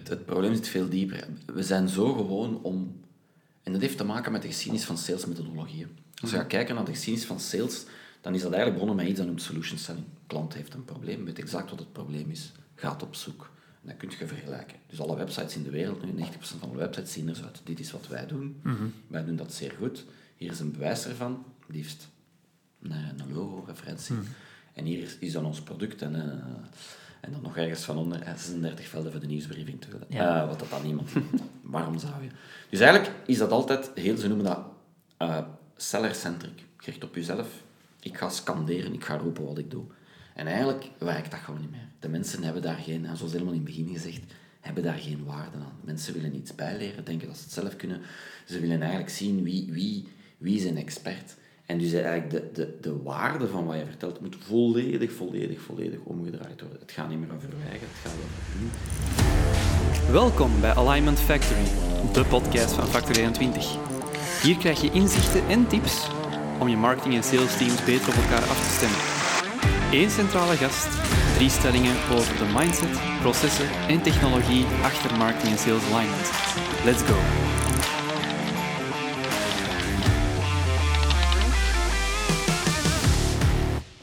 het, het probleem zit veel dieper. We zijn zo gewoon om... En dat heeft te maken met de geschiedenis van salesmethodologieën. Als je gaat kijken naar de geschiedenis van sales, dan is dat eigenlijk begonnen met iets dat noemt solution selling. De klant heeft een probleem, weet exact wat het probleem is, gaat op zoek. En dat kun je vergelijken. Dus alle websites in de wereld, nu 90% van de websites zien er zo uit. Dit is wat wij doen. Wij doen dat zeer goed. Hier is een bewijs ervan, liefst een, een logo-referentie. En hier is, is dan ons product. En, eh, en dan nog ergens van onder eh, 36 velden voor de nieuwsbriefing te willen. Ja. Eh, wat dat dan niemand. Waarom zou je? Dus eigenlijk is dat altijd, heel, ze noemen dat eh, seller-centric. Gericht op jezelf. Ik ga scanderen, ik ga roepen wat ik doe. En eigenlijk werkt dat gewoon niet meer. De mensen hebben daar geen, en zoals helemaal in het begin gezegd, hebben daar geen waarde aan. Mensen willen iets bijleren, denken dat ze het zelf kunnen. Ze willen eigenlijk zien wie, wie, wie is een expert. En dus eigenlijk de, de, de waarde van wat je vertelt moet volledig, volledig, volledig omgedraaid worden. Het gaat niet meer over je eigen, het gaat over. Welkom bij Alignment Factory, de podcast van Factor 21. Hier krijg je inzichten en tips om je marketing- en sales teams beter op elkaar af te stemmen. Eén centrale gast, drie stellingen over de mindset, processen en technologie achter marketing en sales alignment. Let's go!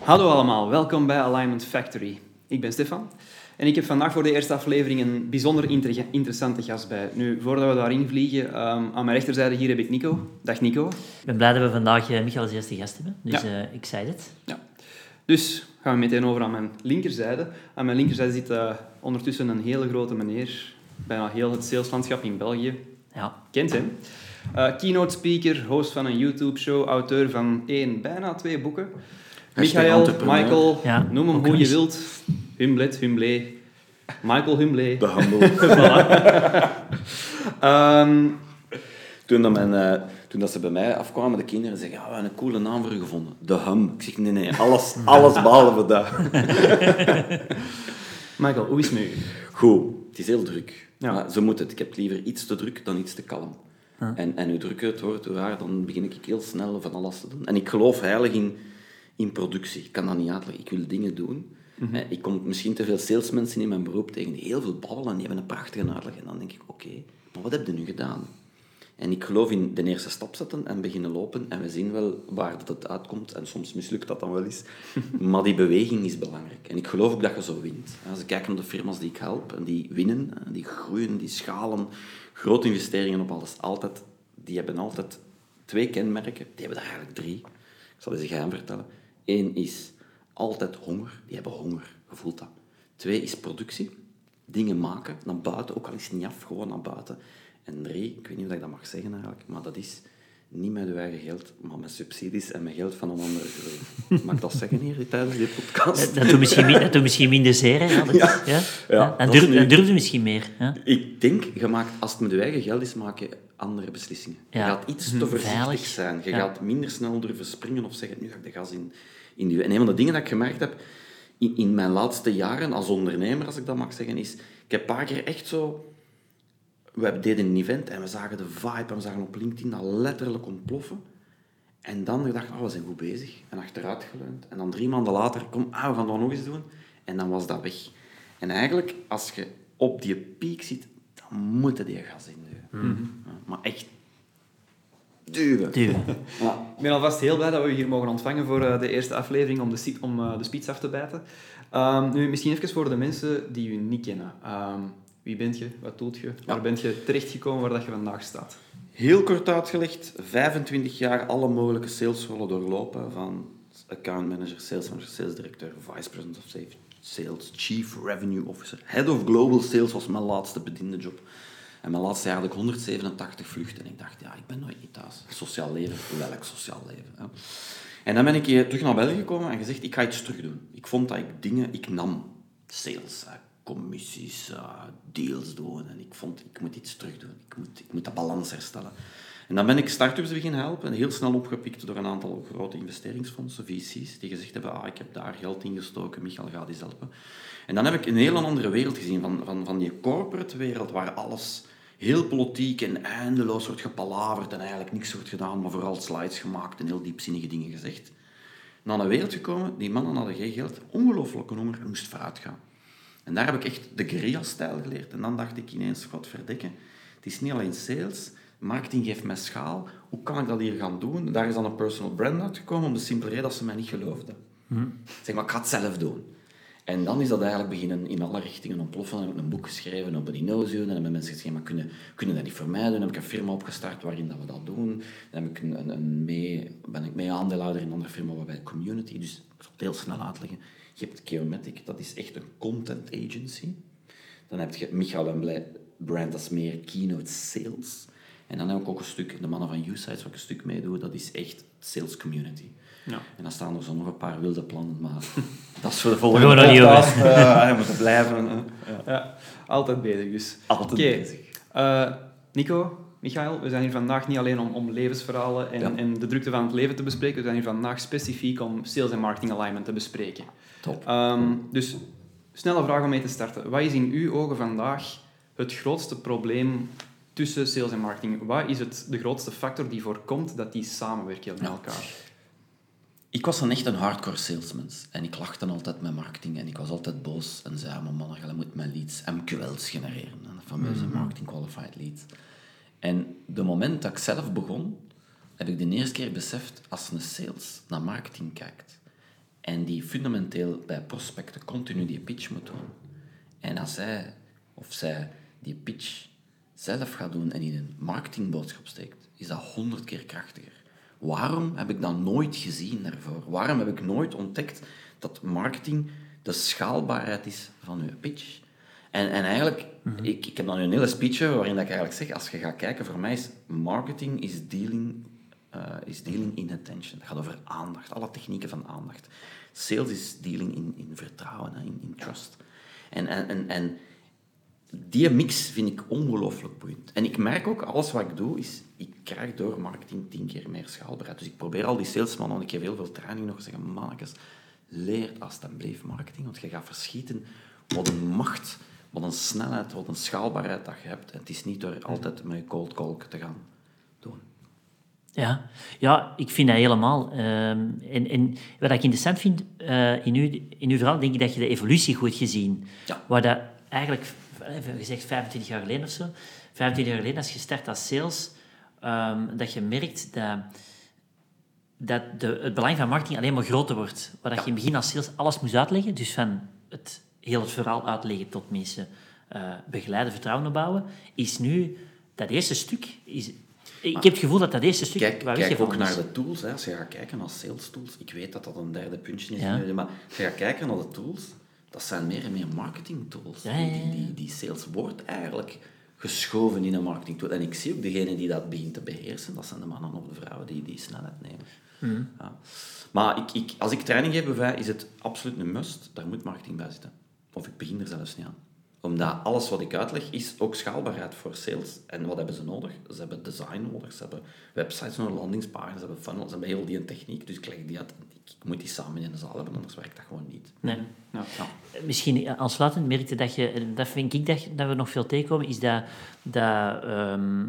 Hallo allemaal, welkom bij Alignment Factory. Ik ben Stefan en ik heb vandaag voor de eerste aflevering een bijzonder inter- interessante gast bij. Nu, voordat we daarin vliegen, ehm, aan mijn rechterzijde hier heb ik Nico. Dag Nico. Ik ben blij dat we vandaag eh, Michael als eerste gast hebben. Dus Ja. eh, ik zei het. Ja. Dus gaan we meteen over aan mijn linkerzijde. Aan mijn linkerzijde zit eh, ondertussen een hele grote meneer, bijna heel het saleslandschap in België. Ja. Kent hem. Keynote speaker, host van een YouTube-show, auteur van één, bijna twee boeken. Michael. Michael, Ja, noem hem hoe je wilt. Humblet, Humblé. Michael Humblé. De humble. Ehm, Toen, dat mijn, eh, toen dat ze bij mij afkwamen, de kinderen zeggen, ja, we hebben een coole naam voor u gevonden. De Hum. Ik zeg, nee, nee, alles, alles behalve dat. Michael, hoe is het met u? Goed, het is heel druk. Ja. Maar zo moet het. Ik heb liever iets te druk dan iets te kalm. En, en hoe drukker het wordt, hoe raar, dan begin ik heel snel van alles te doen. En ik geloof heilig in, in productie. Ik kan dat niet uitleggen. Ik wil dingen doen. Eh, Ik kom misschien te veel salesmensen in mijn beroep tegen die heel veel babbelen en die hebben een prachtige uitleg. En dan denk ik, oké, maar wat heb je nu gedaan? En ik geloof in de eerste stap zetten en beginnen lopen. En we zien wel waar dat het uitkomt. En soms mislukt dat dan wel eens. Maar die beweging is belangrijk. En ik geloof ook dat je zo wint. Als ik kijk naar de firma's die ik help, en die winnen, en die groeien, die schalen, grote investeringen op alles, altijd, die hebben altijd twee kenmerken. Die hebben er eigenlijk drie. Ik zal eens een geheim vertellen. Eén is altijd honger. Die hebben honger. Je voelt dat. Twee is productie. Dingen maken, naar buiten, ook al is het niet af, gewoon naar buiten. En drie, ik weet niet of ik dat mag zeggen eigenlijk, maar dat is niet met uw eigen geld, maar met subsidies en met geld van een andere groei. Mag ik dat zeggen hier tijdens dit podcast? Dat, doet misschien, mi- dat doet misschien minder zeer. Hè? Ja, dat- Ja. ja? Ja, En dat durf, nu- je misschien meer. Ja? Ik denk, je maakt, als het met je eigen geld is, maak je andere beslissingen. Je gaat iets te voorzichtig Veilig. zijn. Je Ja. gaat minder snel durven springen of zeggen, nu ga ik de gas in, in duwen. En een van de dingen dat ik gemerkt heb in, in mijn laatste jaren als ondernemer, als ik dat mag zeggen, is... Ik heb een paar keer echt zo... We deden een event en we zagen de vibe en we zagen op LinkedIn dat letterlijk ontploffen. En dan gedacht, oh, we zijn goed bezig. En achteruit geleund. En dan drie maanden later, kom, ah, we gaan dat nog eens doen. En dan was dat weg. En eigenlijk, als je op die piek zit, dan moet je die gas induwen. Ja, maar echt duwen. Duwen. Ja. Ik ben alvast heel blij dat we u hier mogen ontvangen voor eh, de eerste aflevering om de, om, eh, de speech af te bijten. Ehm, nu, misschien even voor de mensen die u niet kennen. Ehm, wie bent je? Wat doet je? Waar bent je terechtgekomen waar dat je vandaag staat? Heel kort uitgelegd, 25 jaar alle mogelijke salesrollen doorlopen. Van account manager, sales manager, sales director, vice president of sales, chief revenue officer. Head of global sales was mijn laatste bediende job. En mijn laatste jaar had ik 187 vluchten. En ik dacht, ja, ik ben nooit niet thuis. Sociaal leven, welk sociaal leven? Ja. En dan ben ik hier terug naar België gekomen en gezegd, ik ga iets terug doen. Ik vond dat ik dingen, ik nam sales, commissies, eh, deals doen. En ik vond, ik moet iets terug doen. Ik moet, ik moet dat balans herstellen. En dan ben ik start-ups beginnen helpen. En heel snel opgepikt door een aantal grote investeringsfondsen, VC's, die gezegd hebben, ah, ik heb daar geld in gestoken, Michael gaat eens helpen. En dan heb ik een hele andere wereld gezien, van, van, van die corporate wereld, waar alles heel politiek en eindeloos wordt gepalaverd en eigenlijk niks wordt gedaan, maar vooral slides gemaakt en heel diepzinnige dingen gezegd. Naar een wereld gekomen, die mannen hadden geen geld, ongelooflijke honger, er moest vooruit gaan. En daar heb ik echt de guerrilla-stijl geleerd. En dan dacht ik ineens, god verdikken, het is niet alleen sales, marketing geeft mij schaal. Hoe kan ik dat hier gaan doen? Daar is dan een personal brand uitgekomen, om de simpele reden dat ze mij niet geloofden. Zeg maar, ik ga het zelf doen. En dan is dat eigenlijk beginnen in alle richtingen ontploffen. Dan heb ik een boek geschreven, Nobody Knows You. Dan hebben mensen gezegd, maar kunnen, kunnen dat niet voor mij doen? Dan heb ik een firma opgestart waarin dat we dat doen. Dan heb ik een, een, een mee, ben ik mee aandeelhouder in een andere firma waarbij community. Dus ik zal het heel snel uitleggen. Je hebt Geomatic, dat is echt een content agency. Dan heb je Michael en Blij brand, is meer keynote sales. En dan heb ik ook een stuk, de mannen van U-Sites, waar ik een stuk mee doe, dat is echt sales community. Ja. En dan staan er zo nog een paar wilde plannen, maar dat is voor de volgende we er niet over. podcast. Eh, we moeten blijven. Ja. Ja, altijd bezig dus. Altijd bezig. eh, Nico, Michael, we zijn hier vandaag niet alleen om, om levensverhalen en, Ja. en de drukte van het leven te bespreken. We zijn hier vandaag specifiek om sales en marketing alignment te bespreken. Top. Ehm, dus, snelle vraag om mee te starten. Wat is in uw ogen vandaag het grootste probleem tussen sales en marketing? Wat is het, de grootste factor die voorkomt dat die samenwerken met Ja. elkaar? Ik was dan echt een hardcore salesmens. En ik lachte altijd met marketing. En ik was altijd boos. En zei, maar man, je moet mijn leads, MQL's genereren. hè, De fameuze marketing qualified leads. En de moment dat ik zelf begon, heb ik de eerste keer beseft, als een sales naar marketing kijkt, en die fundamenteel bij prospecten continu die pitch moet doen, en als hij of zij die pitch zelf gaat doen en in een marketingboodschap steekt, is dat honderd keer krachtiger. Waarom heb ik dat nooit gezien daarvoor? Waarom heb ik nooit ontdekt dat marketing de schaalbaarheid is van uw pitch? En, en eigenlijk, ik, ik heb dan een hele speech waarin dat ik eigenlijk zeg, als je gaat kijken, voor mij is marketing is dealing, eh, is dealing in attention. Het gaat over aandacht, alle technieken van aandacht. Sales is dealing in, in vertrouwen, in, in trust. En, en, en, en die mix vind ik ongelooflijk boeiend. En ik merk ook, alles wat ik doe, is, ik krijg door marketing tien keer meer schaalbaarheid. Dus ik probeer al die salesmannen, want ik geef heel veel training nog, te zeggen, mannetjes, leer alsjeblieft marketing, want je gaat verschieten wat een macht, wat een snelheid, wat een schaalbaarheid dat je hebt. En het is niet door altijd met je cold call te gaan doen. Ja, ja ik vind dat helemaal. Ehm, en, en wat ik interessant vind eh, in, uw, in uw verhaal, denk ik dat je de evolutie goed gezien. Ja. Waar dat eigenlijk, even gezegd 25 jaar geleden of zo, 25 jaar geleden als je start als sales, ehm, dat je merkt dat, dat de, het belang van marketing alleen maar groter wordt. Waar dat je in het begin als sales alles moest uitleggen, dus van het, heel het verhaal uitleggen tot mensen eh, begeleiden, vertrouwen opbouwen, is nu dat eerste stuk... Is, ik heb het gevoel dat dat eerste stuk Kijk, kijk ook naar de tools. Hè. Als je gaat kijken naar sales tools, ik weet dat dat een derde puntje is, Ja. maar als je gaat kijken naar de tools, dat zijn meer en meer marketing tools. Ja, ja, ja, Die, die, die sales wordt eigenlijk geschoven in een marketing tool. En ik zie ook degene die dat begint te beheersen, dat zijn de mannen of de vrouwen die die snelheid nemen. Hmm. Ja. Maar ik, ik, als ik training geef is het absoluut een must. Daar moet marketing bij zitten. Of ik begin er zelfs niet aan omdat alles wat ik uitleg is ook schaalbaarheid voor sales. En wat hebben ze nodig? Ze hebben design nodig, ze hebben websites nodig, landingspagina's, ze hebben funnels, ze hebben heel die techniek. Dus ik leg die uit. Ik, moet die samen in de zaal hebben, anders werkt dat gewoon niet. Nee. Ja. Misschien aansluitend merkte dat je, en dat vind ik dat, dat we nog veel tegenkomen, is dat, dat ehm,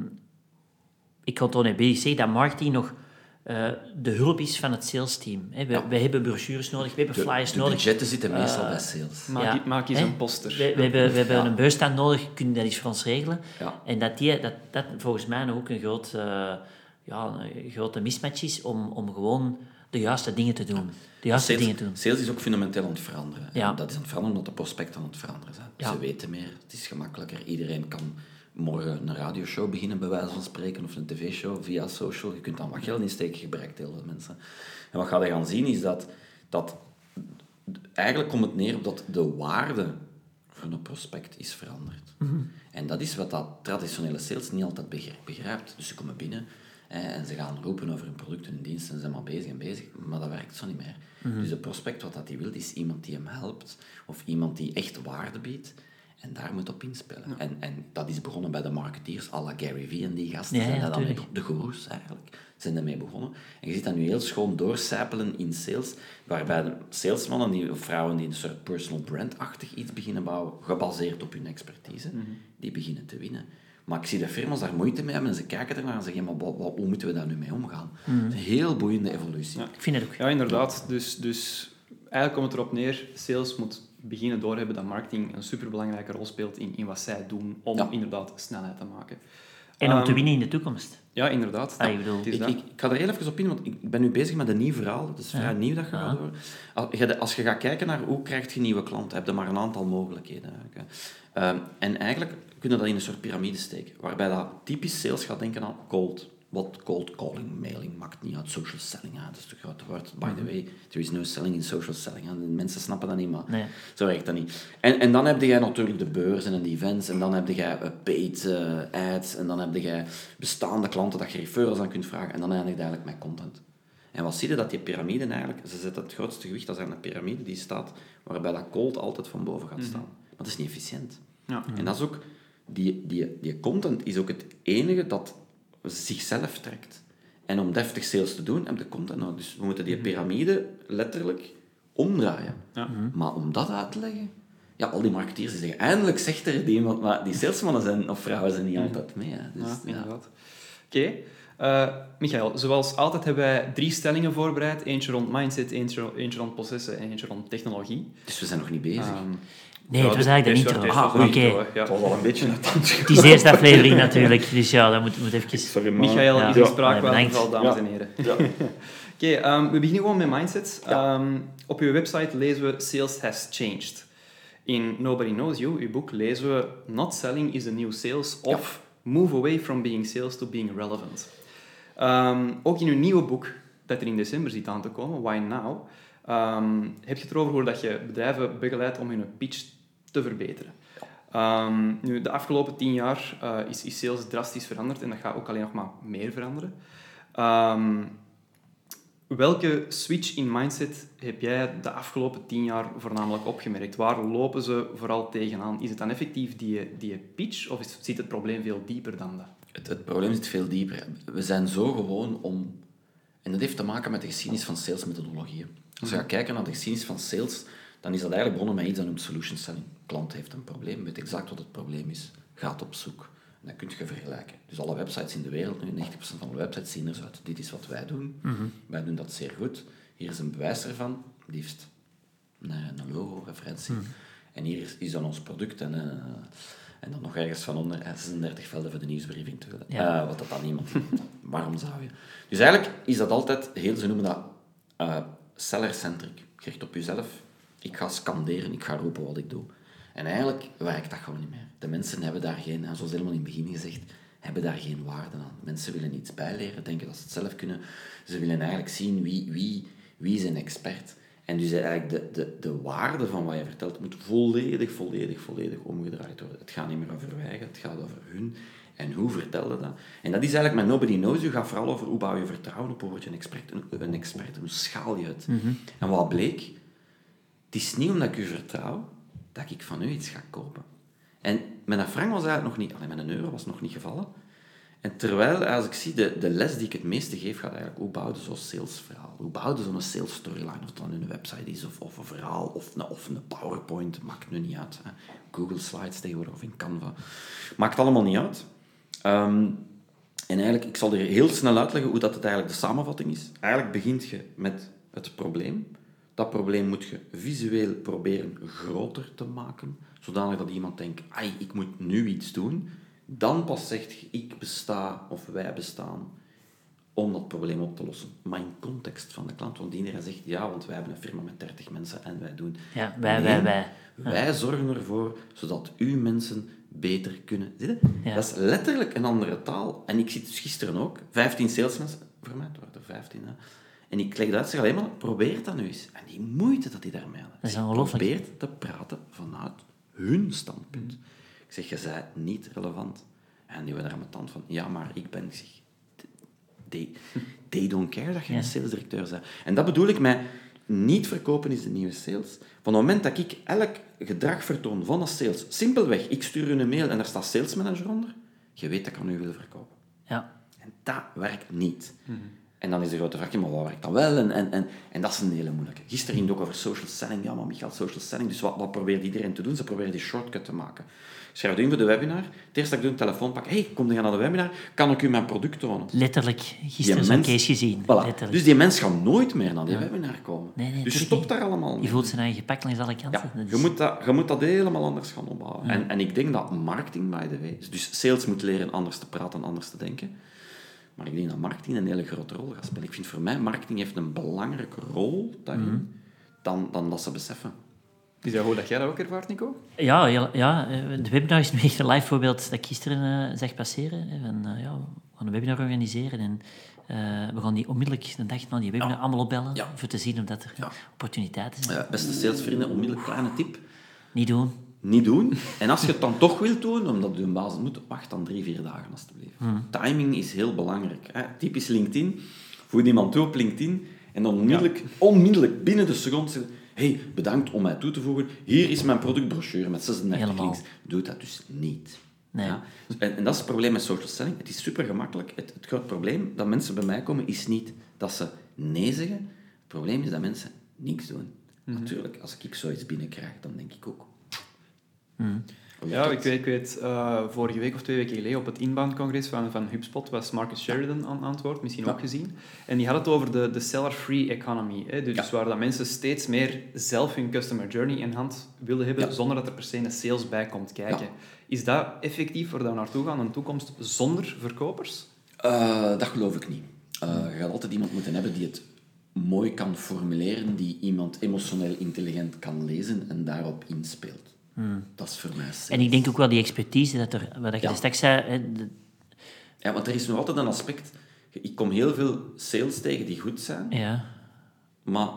ik kan het niet bezig zeggen, dat marketing nog eh, de hulp is van het salesteam. Hè. We, Ja. we hebben brochures nodig, we hebben De, flyers de nodig. budgetten zitten meestal Eh, bij sales. Maak, Ja. maak eens Hè? een poster. We, we hebben, we hebben Ja. een beurstand nodig, kunnen dat eens voor ons regelen. Ja. En dat, die, dat dat volgens mij nog ook een, groot, eh, ja, een grote mismatch is om, om gewoon de juiste dingen te doen. De juiste Sales, dingen doen. sales is ook fundamenteel aan het veranderen. Ja. En dat is aan het veranderen omdat de prospecten aan het veranderen zijn. Ja. Ze weten meer, het is gemakkelijker. Iedereen kan morgen een radioshow beginnen, bij wijze van spreken, of een tv-show via social. Je kunt dan wat geld insteken, je bereikt heel veel mensen. En wat ga je gaan zien is dat, dat eigenlijk komt het neer op dat de waarde van een prospect is veranderd. En dat is wat dat traditionele sales niet altijd begrijpt. Dus ze komen binnen en ze gaan roepen over hun producten en diensten en ze zijn maar bezig en bezig, maar dat werkt zo niet meer. Dus de prospect, wat dat hij wil, is iemand die hem helpt of iemand die echt waarde biedt. En daar moet op inspelen. En, en dat is begonnen bij de marketeers, à la Gary Vee en die gasten. Ja, ja, zijn dan mee de goeroes eigenlijk, zijn daarmee begonnen. En je ziet dat nu heel schoon doorcijpelen in sales, waarbij de salesmannen die, of vrouwen die een soort personal brand-achtig iets beginnen bouwen, gebaseerd op hun expertise, die beginnen te winnen. Maar ik zie dat firma's daar moeite mee hebben en ze kijken ernaar en zeggen, maar wat, wat- hoe moeten we daar nu mee omgaan? Het is een heel boeiende evolutie. Ik vind het ook. Ja, inderdaad. Dus, dus eigenlijk komt het erop neer, sales moet beginnen doorhebben dat marketing een superbelangrijke rol speelt in, in wat zij doen om Ja. inderdaad snelheid te maken. En om te Ehm, winnen in de toekomst. Ja, inderdaad. Ah, ik bedoel- Het Ik, ik, ik ga er heel even op in, want ik ben nu bezig met een nieuw verhaal. Dat is vrij Ja. nieuw dat je gaat horen. Als je, als je gaat kijken naar hoe krijg je nieuwe klanten, heb je maar een aantal mogelijkheden. Ehm, en eigenlijk kun je dat in een soort piramide steken, waarbij dat typisch sales gaat denken aan cold. Wat cold calling, mailing, maakt niet uit. Social selling, hè. dat is te groot woord. By the way, there is no selling in social selling. Mensen snappen dat niet, maar Nee. zo werkt dat niet. En, en dan heb je natuurlijk de beurzen en de events, en dan heb je eh, paid eh, ads, en dan heb je bestaande klanten dat je referrals aan kunt vragen, en dan eindig je eigenlijk met content. En wat zie je dat die piramide eigenlijk, ze zetten het grootste gewicht, is eigenlijk een piramide die staat, waarbij dat cold altijd van boven gaat staan. Maar dat is niet efficiënt. Ja. En dat is ook, die, die, die content is ook het enige dat zichzelf trekt. En om deftig sales te doen, heb je content nodig. Dus we moeten die piramide letterlijk omdraaien. Ja. Maar om dat uit te leggen... Ja, al die marketeers die zeggen, eindelijk zegt er die iemand, maar die salesmannen zijn, of vrouwen zijn niet altijd mee. Hè. Dus, Ja, ja. Oké. Eh, Michael, zoals altijd hebben wij drie stellingen voorbereid. Eentje rond mindset, eentje, eentje rond processen en eentje rond technologie. Dus we zijn nog niet bezig. Ehm, Nee, ja, het was eigenlijk de deze- intro. Ah, oké. ja. Het was al een beetje naar het is de eerste aflevering natuurlijk, dus ja, dat moet, moet even... Sorry, maar... Michael Ja. is in Ja. spraakwaterval, Bedankt. dames Ja. en heren. Ja. Oké, ehm, we beginnen gewoon met mindset. Ja. Ehm, op uw website lezen we Sales has changed. In Nobody Knows You, uw boek, lezen we Not selling is the new sales of Move away from being sales to being relevant. Ehm, ook in uw nieuwe boek, dat er in december zit aan te komen, Why Now, ehm, heb je het erover hoe dat je bedrijven begeleidt om hun pitch te verbeteren. Ehm, nu, de afgelopen tien jaar eh, is, is sales drastisch veranderd en dat gaat ook alleen nog maar meer veranderen. Ehm, welke switch in mindset heb jij de afgelopen tien jaar voornamelijk opgemerkt? Waar lopen ze vooral tegenaan? Is het dan effectief die, die pitch of is, zit het probleem veel dieper dan dat? Het, het probleem zit veel dieper. We zijn zo gewoon om... En dat heeft te maken met de geschiedenis van salesmethodologieën. Als je gaat kijken naar de geschiedenis van sales, dan is dat eigenlijk begonnen met iets dat noemt solution selling. Klant heeft een probleem, weet exact wat het probleem is, gaat op zoek. En dat kun je vergelijken. Dus alle websites in de wereld, nu 90% van de websites zien er zo uit. Dit is wat wij doen. Wij doen dat zeer goed. Hier is een bewijs ervan, liefst een, een logo, referentie. En hier is, is dan ons product en, eh, en dan nog ergens van onder eh, 36 velden voor de nieuwsbriefing te willen. Ja. Eh, wat dat dan niemand Waarom zou je? Dus eigenlijk is dat altijd, heel, ze noemen dat eh seller-centric. Gericht op jezelf. Ik ga scanderen, ik ga roepen wat ik doe. En eigenlijk werkt dat gewoon niet meer. De mensen hebben daar geen, en zoals helemaal in het begin gezegd, hebben daar geen waarde aan. Mensen willen iets bijleren, denken dat ze het zelf kunnen. Ze willen eigenlijk zien wie, wie, wie is een expert. En dus eigenlijk de, de, de waarde van wat je vertelt moet volledig, volledig, volledig omgedraaid worden. Het gaat niet meer over wij, het gaat over hun. En hoe vertel je dat? En dat is eigenlijk met Nobody Knows You, gaat vooral over hoe bouw je vertrouwen op, hoe word je een expert, een, een expert, hoe schaal je het? En wat bleek? Het is niet omdat ik u vertrouw, dat ik van u iets ga kopen. En een frank was eigenlijk nog niet, alleen een euro was nog niet gevallen. En terwijl, als ik zie, de, de les die ik het meeste geef, gaat eigenlijk hoe bouw je zo'n salesverhaal? Hoe bouw je zo'n sales storyline? Of het dan een website is, of, of een verhaal, of een, of een PowerPoint, maakt nu niet uit. Hè. Google Slides tegenwoordig, of in Canva. Maakt allemaal niet uit. Ehm, en eigenlijk, ik zal er heel snel uitleggen hoe dat het eigenlijk de samenvatting is. Eigenlijk begint je met het probleem. Dat probleem moet je visueel proberen groter te maken, zodanig dat iemand denkt, ai, ik moet nu iets doen. Dan pas zegt je, ik besta of wij bestaan om dat probleem op te lossen. Maar in context van de klant. Want iedereen zegt, ja, want wij hebben een firma met 30 mensen en wij doen... Ja, wij, Nee, wij, wij. Wij zorgen ervoor zodat uw mensen beter kunnen. Ja. Dat is letterlijk een andere taal. En ik zit dus gisteren ook, 15 salesmensen, voor mij, het waren er 15. Hè. En ik leg dat zeg alleen maar, probeer dat nu eens. En die moeite dat die daarmee hadden. Dat is ongelooflijk. Probeer te praten vanuit hun standpunt. Ik zeg, je bent niet relevant. En die waren daar met tand van, ja, maar ik ben... Zeg, they, they don't care dat je Ja. een salesdirecteur bent. En dat bedoel ik met niet verkopen is de nieuwe sales. Van het moment dat ik elk gedrag vertoon van een sales, simpelweg, ik stuur u een mail en daar staat sales manager onder, je weet dat ik aan u wil verkopen. Ja. En dat werkt niet. En dan is de grote vraag, maar wat werkt dan wel? En, en, en, en dat is een hele moeilijke. Gisteren ging het ook over social selling. Ja, maar Michael, social selling. Dus wat, wat probeert iedereen te doen? Ze proberen die shortcut te maken. Schrijf het in voor de webinar. Het eerste dat ik doe, een telefoon pak. hey, kom je naar de webinar? Kan ik u mijn product tonen? Letterlijk, gisteren zo'n case gezien. Voilà. Dus die mens gaat nooit meer naar die webinar komen. Nee, nee, dus tuurlijk stop niet. daar allemaal Je mee. voelt zijn eigen gepakt langs alle kanten. Ja, je moet, dat, je moet dat helemaal anders gaan opbouwen. En, en ik denk dat marketing, by the way... Dus sales moet leren anders te praten, anders te denken. Maar ik denk dat marketing een hele grote rol gaat spelen. Ik vind voor mij, marketing heeft een belangrijke rol daarin, Mhm. dan, dan dat ze beseffen. Is dat goed dat jij dat ook ervaart, Nico? Ja, heel- ja, eh, de webinar is nu echt een live voorbeeld dat ik gisteren eh, zag passeren. hè, Van, eh, ja, we gaan een webinar organiseren en eh, we gaan die onmiddellijk de dag na die webinar allemaal opbellen Ja. voor te zien of dat er Ja. opportuniteiten zijn. Beste salesvrienden, onmiddellijk kleine tip. Niet doen. Niet doen. En als je het dan toch wilt doen, omdat je een basis moet, wacht dan drie, vier dagen alstublieft. Timing is heel belangrijk. Hè. Typisch LinkedIn. Voer iemand toe op LinkedIn en dan onmiddellijk, onmiddellijk binnen de seconde zeggen hey, bedankt om mij toe te voegen. Hier is mijn productbrochure met 36 Helemaal. links. Doe dat dus niet. Nee. Ja? En, en dat is het probleem met social selling. Het is super gemakkelijk. Het, het groot probleem dat mensen bij mij komen, is niet dat ze nee zeggen. Het probleem is dat mensen niks doen. Natuurlijk, als ik zoiets binnenkrijg, dan denk ik ook... Ja, ik weet, ik weet eh, vorige week of twee weken geleden op het inbound-congres van, van HubSpot was Marcus Sheridan aan, aan het woord, misschien Ja. ook gezien. En die had het over de, de seller-free economy. Hè? Dus Ja. waar dat mensen steeds meer zelf hun customer journey in hand willen hebben, Ja. zonder dat er per se een sales bij komt kijken. Is dat effectief waar we naartoe gaan, een toekomst zonder verkopers? Eh, dat geloof ik niet. Eh, je gaat altijd iemand moeten hebben die het mooi kan formuleren, die iemand emotioneel intelligent kan lezen en daarop inspeelt. Dat is voor mij. En ik denk ook wel die expertise, dat er, wat je Ja. straks zei, hè, de- Ja, want er is nog altijd een aspect... Ik kom heel veel sales tegen die goed zijn, ja, maar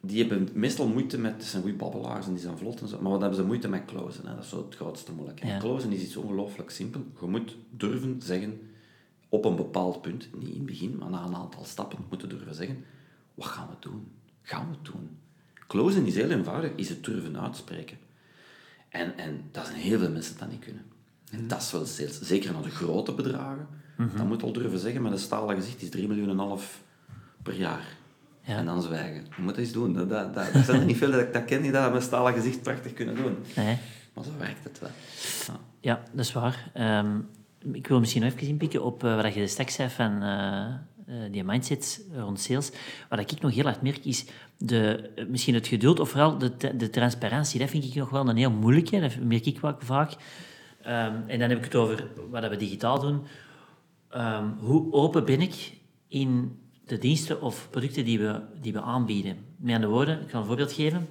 die hebben meestal moeite met... Het zijn goede babbelaars en die zijn vlot en zo, maar wat hebben ze moeite met closen? Hè? Dat is zo het grootste moeilijkheid. Ja. Closen is iets ongelooflijk simpel. Je moet durven zeggen, op een bepaald punt, niet in het begin, maar na een aantal stappen, moeten durven zeggen, wat gaan we doen? Gaan we het doen? Closen is heel eenvoudig, is het durven uitspreken. En, en dat zijn heel veel mensen dat niet kunnen. En dat is wel sales. Zeker naar de grote bedragen. Dat moet al durven zeggen, met een stalen gezicht is 3 miljoen en half per jaar. Ja. En dan zwijgen. Je moet eens doen. Dat, dat, dat, er zijn er niet veel dat ik dat ken die dat met een stalen gezicht prachtig kunnen doen. nee. Maar zo werkt het wel. Ja. Ja, dat is waar. Ehm, ik wil misschien nog even inpikken op eh, wat je straks zei van eh, eh, die mindset rond sales. Wat ik nog heel hard merk is de, eh, misschien het geduld of vooral de, de, transparantie. Dat vind ik nog wel een heel moeilijke. Dat merk ik wel vaak. Ehm, en dan heb ik het over wat we digitaal doen. Ehm, hoe open ben ik in de diensten of producten die we, die we aanbieden? Met andere woorden, ik ga een voorbeeld geven.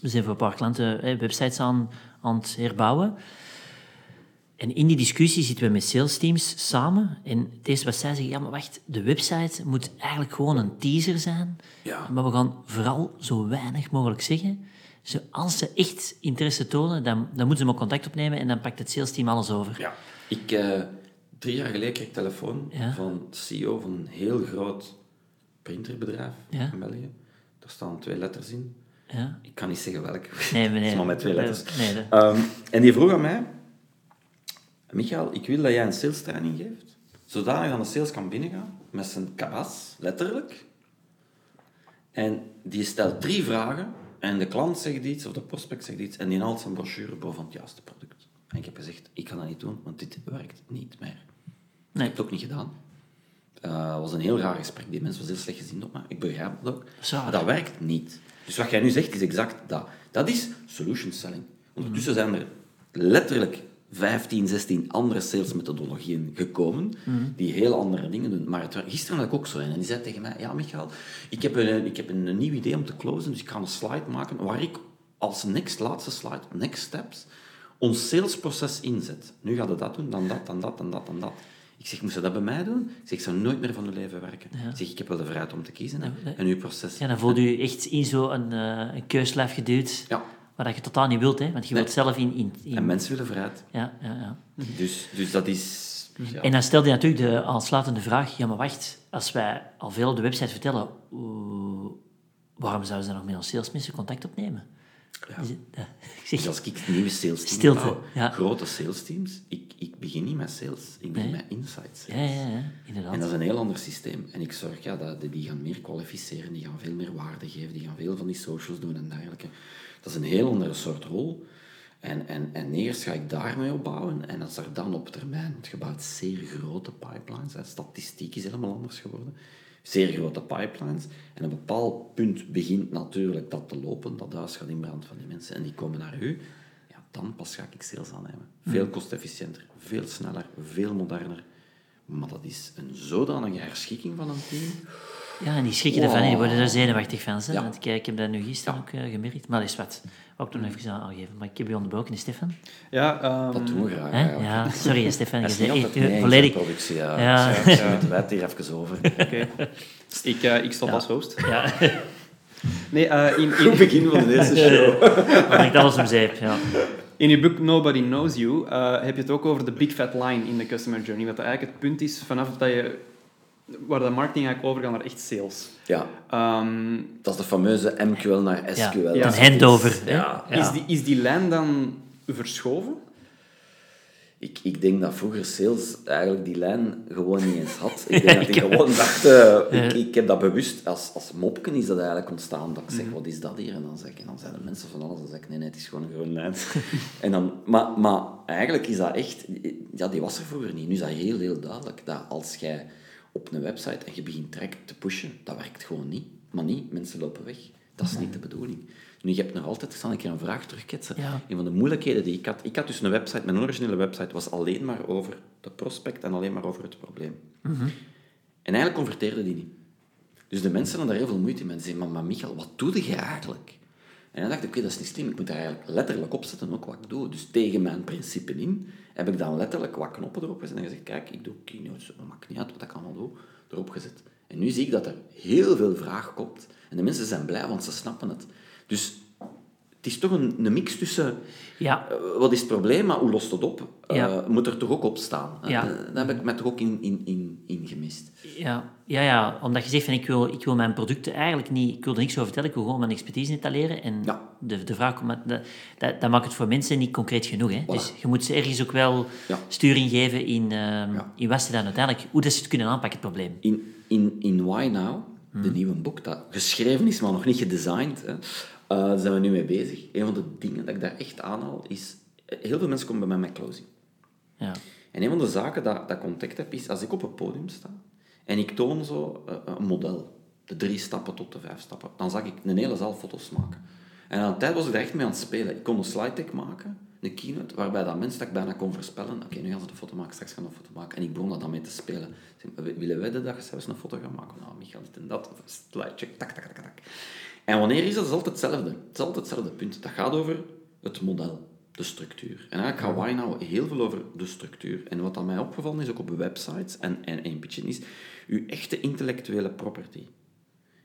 We zijn voor een paar klanten eh, websites aan, aan het herbouwen. En in die discussie zitten we met sales teams samen. En het eerste wat zij zeggen, ja, maar wacht, de website moet eigenlijk gewoon een teaser zijn. Ja. Maar we gaan vooral zo weinig mogelijk zeggen. Als ze echt interesse tonen, dan, dan moeten ze maar contact opnemen en dan pakt het sales team alles over. Ja. Ik, eh, drie jaar geleden kreeg ik telefoon Ja. van de CEO van een heel groot printerbedrijf Ja. in België. Daar staan twee letters in. Ja? Ik kan niet zeggen welke. Nee, nee, Het is maar met twee letters. Nee, nee. Ehm, en die vroeg aan mij... Michael, ik wil dat jij een sales training geeft. Zodanig dat een sales kan binnengaan. Met zijn kaas, letterlijk. En die stelt drie vragen. En de klant zegt iets, of de prospect zegt iets. En die haalt zijn brochure boven het juiste product. En ik heb gezegd, ik kan dat niet doen, want dit werkt niet meer. Ik heb het ook niet gedaan. Eh, Het was een heel raar gesprek. Die mensen was heel slecht gezien op me. Ik begrijp dat ook. Maar dat werkt niet. Dus wat jij nu zegt, is exact dat. Dat is solution selling. Ondertussen zijn er letterlijk 15, 16 andere salesmethodologieën gekomen, die heel andere dingen doen. Maar het, gisteren had ik ook zo een. En die zei tegen mij, ja Michael, ik heb, een, ik heb een, nieuw idee om te closen, dus ik ga een slide maken waar ik als next, laatste slide, next steps, ons salesproces inzet. Nu gaat het dat doen, dan dat, dan dat, dan dat, dan dat. Ik zeg, moest je dat bij mij doen? Ik zeg, ik zou nooit meer van uw leven werken. Ik zeg, ik heb wel de vrijheid om te kiezen. Hè. En uw proces. Ja, dan voel je je echt in zo'n uh, een keurslijf geduwd, Ja. Waar je totaal niet wilt, hè? want je Nee. wilt zelf in... in, in- En mensen willen vrijheid. ja, ja, ja. Dus, dus dat is... Ja. En dan stelde je natuurlijk de aansluitende vraag, ja maar wacht, als wij al veel op de website vertellen, waarom zouden ze dan nog met ons salesmensen contact opnemen? Ja. Ik Dus zeg, als ik nieuwe sales teams Stilte, bouw, ja. grote sales teams, ik, ik begin niet met sales, ik begin met insights. Ja, ja, ja, inderdaad. En dat is een heel ander systeem. En ik zorg ja, dat die gaan meer kwalificeren, die gaan veel meer waarde geven, die gaan veel van die socials doen en dergelijke. Dat is een heel andere soort rol. En, en, en eerst ga ik daarmee opbouwen. En als er dan op termijn, het gebouwt zeer grote pipelines, hè, statistiek is helemaal anders geworden, zeer grote pipelines. En op een bepaald punt begint natuurlijk dat te lopen, dat huis gaat in brand van die mensen. En die komen naar u, ja, dan pas ga ik sales aannemen. Veel kostefficiënter, veel sneller, veel moderner. Maar dat is een zodanige herschikking van een team. Ja, en die schrikken ervan en die worden er zenuwachtig van. Hè? Ja. Want kijk, ik heb dat nu gisteren ook uh, gemerkt. Maar dat is wat. Wou ik toen even aangeven. Maar ik heb je onderbroken, Stefan. Ja, ehm, Dat doen we graag. Hè? Ja, sorry, Stefan. Dat Je is niet zei echt mee eens, volledig... productie. Ja. Ja. Ja. Dus, wij het hier even over. Oké. Ik, eh, ik stop als host. Ja, Nee, eh, in, Goed in, begin van de eerste show. dat brengt alles om zeep. Ja. in je boek Nobody Knows You eh, heb je het ook over de big fat line in de customer journey. Wat eigenlijk het punt is vanaf dat je... Waar de marketing eigenlijk overgaat naar echt sales. Ja, Ehm, dat is de fameuze MQL naar SQL. Ja. een handover. Ja. Is, die, is die lijn dan verschoven? Ik, ik denk dat vroeger sales eigenlijk die lijn gewoon niet eens had. Ik denk dat die gewoon dacht... eh, ik, ik heb dat bewust... Als, als mopken is dat eigenlijk ontstaan. Dat ik zeg, wat is dat hier? En dan, zeg ik, en dan zeiden mensen van alles. Dan zeg ik, nee, nee, het is gewoon een groene lijn. en dan, maar, maar eigenlijk is dat echt... Ja, die was er vroeger niet. Nu is dat heel, heel duidelijk. Dat als jij op een website en je begint direct te pushen, dat werkt gewoon niet. Maar niet, mensen lopen weg. Dat is niet de bedoeling. Nu, je hebt nog altijd, ik zal een keer een vraag terugketsen. Ja. Een van de moeilijkheden die ik had, ik had dus een website, mijn originele website was alleen maar over de prospect en alleen maar over het probleem. En eigenlijk converteerde die niet. Dus de mensen hadden daar heel veel moeite mee. Die zeiden, maar, maar Michael, wat doe je eigenlijk? En dan dacht ik, oké, dat is niet slim. Ik moet daar eigenlijk letterlijk opzetten ook wat ik doe. Dus tegen mijn principe in heb ik dan letterlijk wat knoppen erop gezet en gezegd, kijk, ik doe keynotes, dat maakt niet uit wat ik allemaal doe, erop gezet. En nu zie ik dat er heel veel vraag komt. En de mensen zijn blij, want ze snappen het. Dus het is toch een, een mix tussen... Ja. eh, wat is het probleem, maar hoe lost het op? Eh, moet er toch ook op staan? Ja. Eh, daar heb ik mij toch ook in, in, in, in gemist. Ja, ja, ja, omdat je zegt van ik wil, ik wil mijn producten eigenlijk niet, ik wil er niks over vertellen, ik wil gewoon mijn expertise etaleren. En Ja. de, de vraag komt, dat, dat, dat maakt het voor mensen niet concreet genoeg. Hè? Voilà. Dus je moet ze ergens ook wel sturing geven in, ehm, in wat ze dan uiteindelijk, hoe dat ze het kunnen aanpakken, het probleem. In, in, in Why Now, de nieuwe boek, dat geschreven is, maar nog niet gedesigned, hè, eh, daar zijn we nu mee bezig. Een van de dingen dat ik daar echt aanhaal, is... eh, Heel veel mensen komen bij mij met closing. Ja. En een van de zaken dat, dat ik ontdekt heb, is als ik op een podium sta en ik toon zo eh, een model, de drie stappen tot de vijf stappen, dan zag ik een hele zaal foto's maken. En aan de tijd was ik daar echt mee aan het spelen. Ik kon een slide deck maken, een keynote, waarbij dat mensen dat ik bijna kon voorspellen. Oké, nu gaan ze de foto maken, straks gaan ze een foto maken. En ik begon dat dan mee te spelen. Willen wij de dag zelfs een foto gaan maken? Nou, Michael, dit en dat, slide check, tak, tak, tak, tak. En wanneer is dat? Dat is altijd hetzelfde. Het is altijd hetzelfde punt. Dat gaat over het model, de structuur. En eigenlijk gaat Why nou heel veel over de structuur. En wat aan mij opgevallen is, ook op websites en, en, en pitchen, is uw echte intellectuele property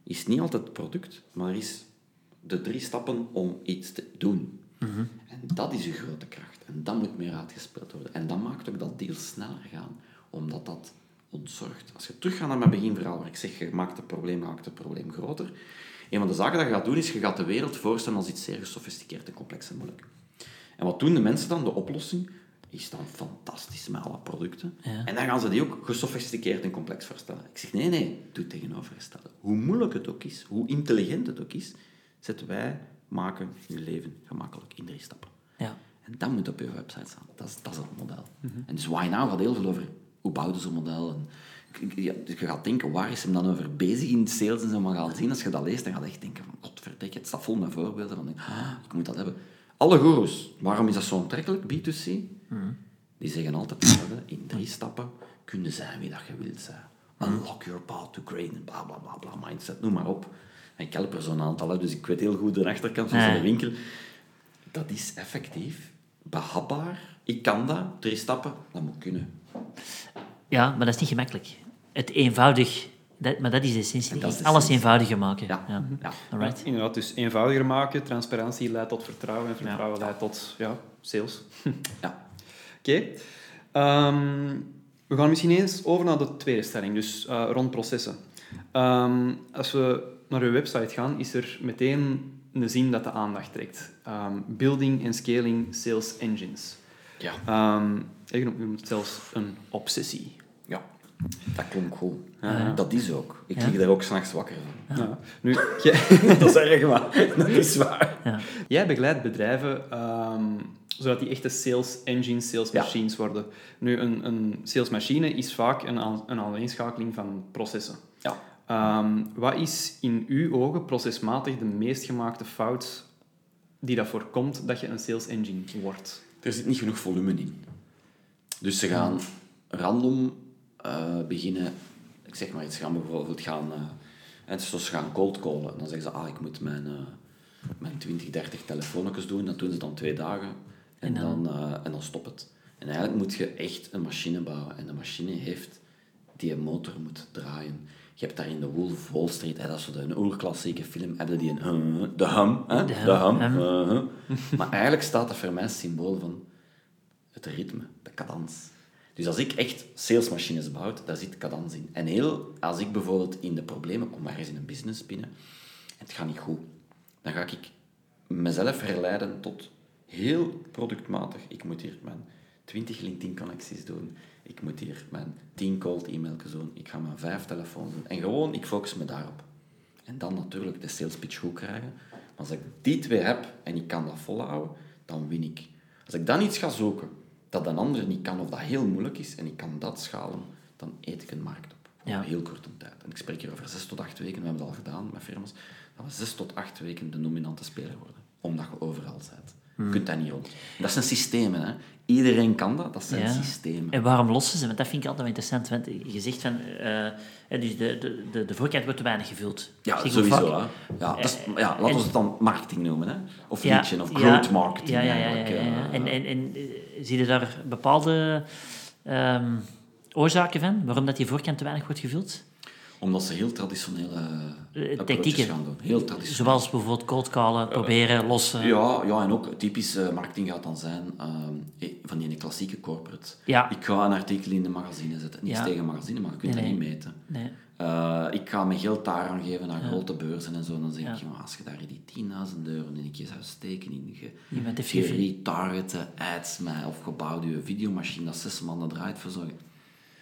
is niet altijd het product, maar is de drie stappen om iets te doen. En dat is uw grote kracht. En dat moet meer uitgespeeld worden. En dat maakt ook dat deals sneller gaan, omdat dat ontzorgt. Als je teruggaat naar mijn beginverhaal, waar ik zeg, je maakt het probleem, maakt het probleem groter. Een van de zaken dat je gaat doen, is je gaat de wereld voorstellen als iets zeer gesofisticeerd en complex en moeilijk. En wat doen de mensen dan? De oplossing is dan fantastisch met alle producten. Ja. En dan gaan ze die ook gesofisticeerd en complex voorstellen. Ik zeg, nee, nee, doe het tegenovergestelde. Hoe moeilijk het ook is, hoe intelligent het ook is, zetten wij maken je leven gemakkelijk in drie stappen. Ja. En dat moet op je website staan. Dat is, dat is het model. En dus Why Now gaat heel veel over hoe bouwden ze een model. En, ja, dus je gaat denken, waar is hem dan over bezig in sales en zo. Maar gaat zien, als je dat leest, dan ga je echt denken van, godverdikke, het staat vol met voorbeelden. Van, ah, ik moet dat hebben. Alle goeroes, waarom is dat zo aantrekkelijk, B2C? Die zeggen altijd hetzelfde. In drie stappen kun je zijn wie dat je wilt zijn. Unlock your path to great, bla bla bla bla, mindset, noem maar op. En ik help er zo'n aantal, hè, dus ik weet heel goed de achterkant van zo'n winkel. Dat is effectief, behapbaar. Ik kan dat, drie stappen, dat moet kunnen. Ja, maar dat is niet gemakkelijk. Het eenvoudig, dat, maar dat is de essentie. En dat is de Alles essentie. eenvoudiger maken. Ja. Ja. Ja. Inderdaad, dus eenvoudiger maken, transparantie leidt tot vertrouwen en vertrouwen leidt tot ja, sales. Ja. Oké. Ehm, we gaan misschien eens over naar de tweede stelling, dus eh, rond processen. Ehm, als we naar uw website gaan, is er meteen een zin dat de aandacht trekt. Ehm, building and scaling sales engines. Ja. Ehm, je noemt het zelfs een obsessie. Dat klonk goed. Ja. Dat is ook. Ik Ja. lig daar ook s'nachts wakker van. Ja. Nu, jij, dat is erg, maar dat is waar. Ja. jij begeleidt bedrijven ehm, zodat die echte sales engines, sales Ja. machines worden. Nu, een, een salesmachine is vaak een, een aaneenschakeling van processen. Ja. Ehm, wat is in uw ogen procesmatig de meest gemaakte fout die dat voorkomt dat je een sales engine wordt? Er zit niet genoeg volume in. Dus ze gaan random eh, beginnen... Ik zeg maar iets, gaan bijvoorbeeld gaan... eh, en ze gaan cold callen. Dan zeggen ze, ah, ik moet mijn, eh, mijn 20, 30 telefoonnetjes doen. Dat doen ze dan twee dagen. En, En dan- dan, en dan stopt het. En eigenlijk moet je echt een machine bouwen. En de machine heeft die een motor moet draaien. Je hebt daar in de Wolf Wall Street, hè, dat is een oerklassieke film, hebben die een hum, de hum, hè, De de hum, hum, hum. Maar eigenlijk staat dat voor mij symbool van het ritme, de cadans. Dus als ik echt salesmachines bouw, daar zit cadans in. En heel, als ik bijvoorbeeld in de problemen kom, ergens in een business binnen, en het gaat niet goed, dan ga ik mezelf herleiden tot heel productmatig. Ik moet hier mijn 20 LinkedIn-connecties doen. Ik moet hier mijn 10 cold e-mailtjes doen. Ik ga mijn 5 telefoons doen. En gewoon, ik focus me daarop. En dan natuurlijk de sales pitch goed krijgen. Maar als ik die twee heb en ik kan dat volhouden, dan win ik. Als ik dan iets ga zoeken dat een ander niet kan of dat heel moeilijk is en ik kan dat schalen, dan eet ik een markt op. Op Ja. een heel korte tijd. En ik spreek hier over zes tot acht weken, we hebben het al gedaan met firma's, dat we zes tot acht weken de dominante speler worden. Omdat je overal bent. Je kunt dat niet rond. Dat zijn systemen. Hè. Iedereen kan dat, dat zijn Ja. systemen. En waarom lossen ze? Want dat vind ik altijd wel interessant. Want je zegt van, eh, eh, dus de, de, de, de voorkant wordt te weinig gevuld. Ja, Zeg, sowieso. Hè. Ja, dat is, ja, laten en- we het dan marketing noemen. Hè. Of Ja, of growth marketing. Ja, ja, ja. eh. En, en, en eh, zie je daar bepaalde ehm, oorzaken van? Waarom dat die voorkant te weinig wordt gevuld? Omdat ze heel traditionele Eh, approaches tactieken. gaan doen. Heel traditioneel. Zoals bijvoorbeeld cold callen, proberen, lossen. Ja, ja, en ook typische marketing gaat dan zijn eh, van die klassieke corporate. Ja. Ik ga een artikel in de magazine zetten. Niets Ja. tegen magazine, maar je kunt Nee, dat nee. niet meten. Nee. Eh, ik ga mijn geld daar aan geven aan grote beurzen en zo. En dan zeg Ja. ik, "Ja, als je daar die 10.000 euro in een keer zou steken in je je- retargete ads met, of gebouwd je videomachine dat zes maanden draait voor.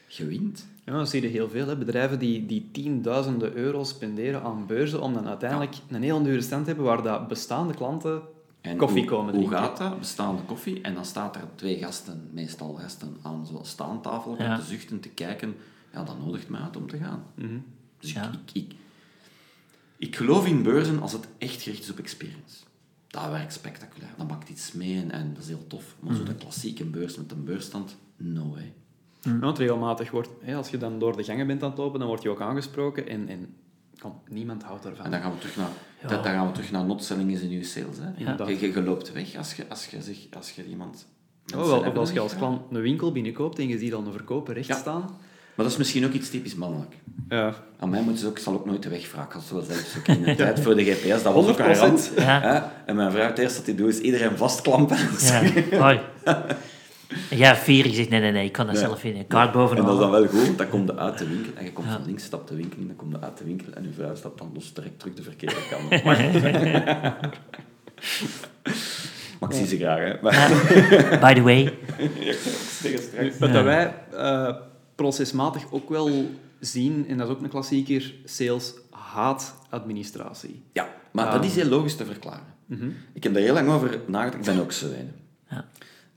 Je wint. Ja, dat zie je heel veel. Hè. Bedrijven die, die tienduizenden euro spenderen aan beurzen om dan uiteindelijk een heel dure stand te hebben waar dat bestaande klanten En koffie hoe, komen Hoe drinken. gaat dat? Bestaande koffie. En dan staat er twee gasten, meestal gasten, aan zo'n staantafel Ja. te zuchten, te kijken. Ja, dat nodigt mij uit om te gaan. Dus Ja. ik, ik, ik, ik geloof in beurzen als het echt gericht is op experience. Dat werkt spectaculair. Dat maakt iets mee en, en dat is heel tof. Maar zo de klassieke beurs met een beurstand, no way. Ja, want regelmatig wordt, hè, als je dan door de gangen bent aan het lopen, dan word je ook aangesproken en, en kom, niemand houdt ervan. En dan gaan we terug naar, Ja. dat, dan gaan we terug naar not selling is in uw sales. Hè. Je, je, je loopt weg als je, als je, zeg, als je iemand... Oh, wel, of als je dat als klant een winkel binnenkoopt en je ziet al een verkoper recht Ja. staan. Maar dat is misschien ook iets typisch mannelijk. Ja. Aan mij moeten ze ook, ik zal ook nooit de weg vragen. Als ze zeggen, ook in de tijd voor de GPS, dat was ook een 100%. rand. Ja. Hè? En mijn vrouw, het eerste wat hij doet, is iedereen vastklampen. Ja, En jij vier, je zegt nee, nee, nee, ik kan dat Nee. zelf in. Een kaart En bovenaan. dat is dan wel goed, want dan komt je uit de winkel. En je komt Ja. van links, stapt de winkel in, dan komt je uit de winkel. En je vrouw stapt dan los direct terug de verkeerde kant op. Maar ik zie ze graag, hè. By the way. Wat dat wij eh, procesmatig ook wel zien, en dat is ook een klassieker, sales haat administratie. ja, maar dat is heel logisch te verklaren. Ik heb daar heel lang over nagedacht. Ik ben ook zo een. Ja.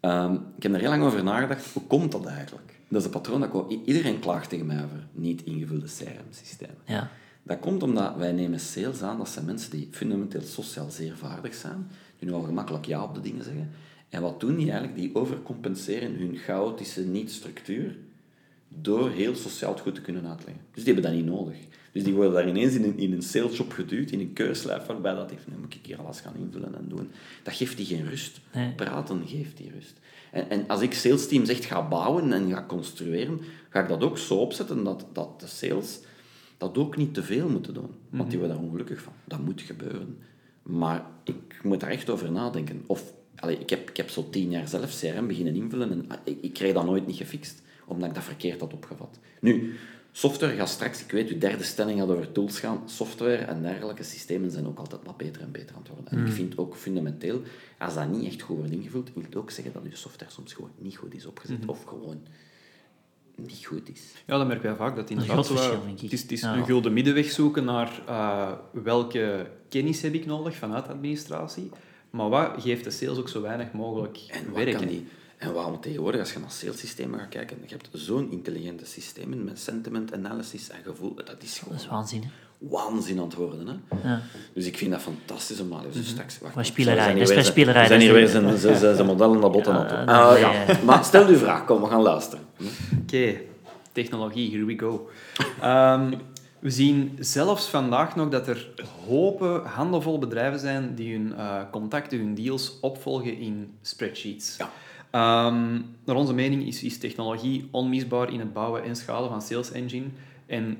Ehm, ik heb daar heel lang over nagedacht. Hoe komt dat eigenlijk? Dat is een patroon dat ook- Iedereen klaagt tegen mij over niet ingevulde CRM-systemen. Ja. Dat komt omdat wij nemen sales aan. Dat zijn mensen die fundamenteel sociaal zeer vaardig zijn. Die nu al gemakkelijk ja op de dingen zeggen. En wat doen die eigenlijk? Die overcompenseren hun chaotische niet-structuur door heel sociaal het goed te kunnen uitleggen. Dus die hebben dat niet nodig. Dus die worden daar ineens in een, in een salesjob geduwd, in een keurslijf, waarbij dat heeft, nu moet ik hier alles gaan invullen en doen. Dat geeft die geen rust. Nee. Praten geeft die rust. En, en als ik salesteams echt ga bouwen en ga construeren, ga ik dat ook zo opzetten dat, dat de sales dat ook niet te veel moeten doen. Want die worden daar ongelukkig van. Dat moet gebeuren. Maar ik moet daar echt over nadenken. Of, allee, ik, heb, ik heb zo tien jaar zelf CRM beginnen invullen en ah, ik, ik kreeg dat nooit niet gefixt, omdat ik dat verkeerd had opgevat. Nu, Software gaat straks, ik weet, uw derde stelling gaat over tools gaan. Software en dergelijke systemen zijn ook altijd wat beter en beter aan het worden. En ik vind ook fundamenteel, als dat niet echt goed wordt ingevuld, wil het ook zeggen dat uw software soms gewoon niet goed is opgezet. Of gewoon niet goed is. Ja, dat merken wij vaak. Dat inderdaad verschil, denk ik. Het is, het is Ja. een gulden middenweg zoeken naar eh, welke kennis heb ik nodig vanuit de administratie. Maar wat geeft de sales ook zo weinig mogelijk En wat werk? kan die? En waarom tegenwoordig, als je naar salessystemen gaat kijken, je hebt zo'n intelligente systemen met sentiment analysis en gevoel, dat is gewoon Dat is waanzin. hè. waanzin aan het worden. Hè? Ja. Dus ik vind dat fantastisch om maar dus straks... wacht, Maar spielerij, zijn dat is hier maar weer- spielerij, zijn dat hier is- weer zijn, zijn, zijn, zijn modellen naar botten aan het. Ja, Ah, ja. Maar stel uw vraag, kom, we gaan luisteren. Oké, technologie, here we go. Ehm, we zien zelfs vandaag nog dat er hopen, handenvol bedrijven zijn die hun eh, contacten, hun deals opvolgen in spreadsheets. Ja. Ehm, naar onze mening is, is technologie onmisbaar in het bouwen en schalen van Sales Engine. En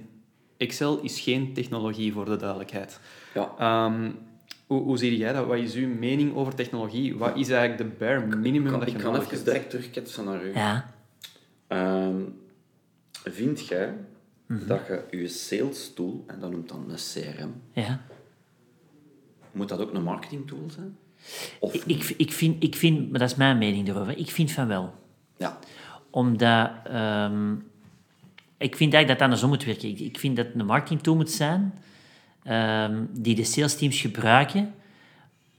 Excel is geen technologie, voor de duidelijkheid. Ja. Ehm, hoe, hoe zie jij dat? Wat is uw mening over technologie? Wat is eigenlijk de bare minimum Kan, dat je ik kan nodig even hebt? direct terugketsen naar u. Ja. Ehm, vind jij Mhm. dat je je sales tool, en dat noemt dan een CRM, ja. moet dat ook een marketing tool zijn? Of Ik, ik, ik, vind, ik vind, maar dat is mijn mening erover, ik vind van wel. Ja. Omdat, ehm, ik vind eigenlijk dat het andersom moet werken. Ik, ik vind dat een marketing tool moet zijn ehm, die de sales teams gebruiken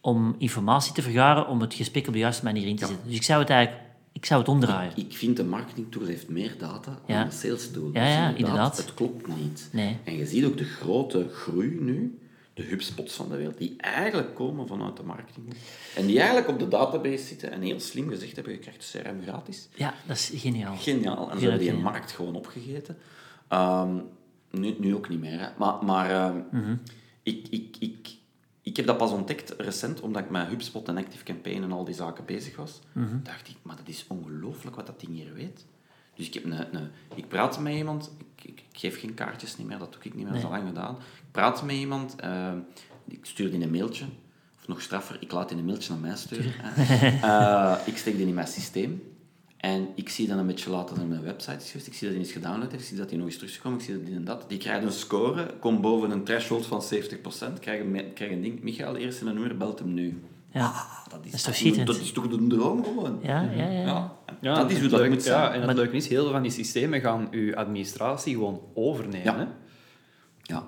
om informatie te vergaren om het gesprek op de juiste manier in te zetten. Dus ik zou het eigenlijk ik zou het omdraaien. Ik vind de marketing tool heeft meer data Ja. dan de sales tool. Ja, Dus ja, inderdaad. Het klopt niet. Nee. En je ziet ook de grote groei nu, de HubSpots van de wereld, die eigenlijk komen vanuit de marketing. En die eigenlijk op de database zitten en heel slim gezegd hebben, je krijgt CRM gratis. Ja, dat is geniaal. Geniaal. En ze hebben die markt gewoon opgegeten. Ehm, nu, nu ook niet meer. Hè. Maar, maar ehm, Mhm. ik, ik, ik, ik heb dat pas ontdekt recent, omdat ik met HubSpot en Active Campaign en al die zaken bezig was. Mhm. dacht ik, maar dat is ongelooflijk wat dat ding hier weet. Dus ik, heb een, een, ik praat met iemand, ik, ik, ik geef geen kaartjes niet meer, dat doe ik niet meer, dat is al lang gedaan. Ik praat met iemand, ehm, ik stuur die een mailtje, of nog straffer, ik laat die een mailtje naar mij sturen. Eh, ik steek die in mijn systeem. En ik zie dan een beetje later dat mijn website is geweest. Ik zie dat hij eens gedownload heeft. Ik zie dat hij nog eens terug is gekomen. Ik zie dat die en dat. Die krijgt een score. Komt boven een threshold van 70%. Krijgt een, krijgt een ding. Michael, eerst in een nummer, belt hem nu. Ja. Ah, dat, is Dat is toch toch, schitterend? dat is toch de droom gewoon. Ja, ja, ja. Ja. Ja, dat is hoe dat leuke- moet zijn. Ja, en het Maar- leuke is, heel veel van die systemen gaan uw administratie gewoon overnemen. Ja. Hè? Ja.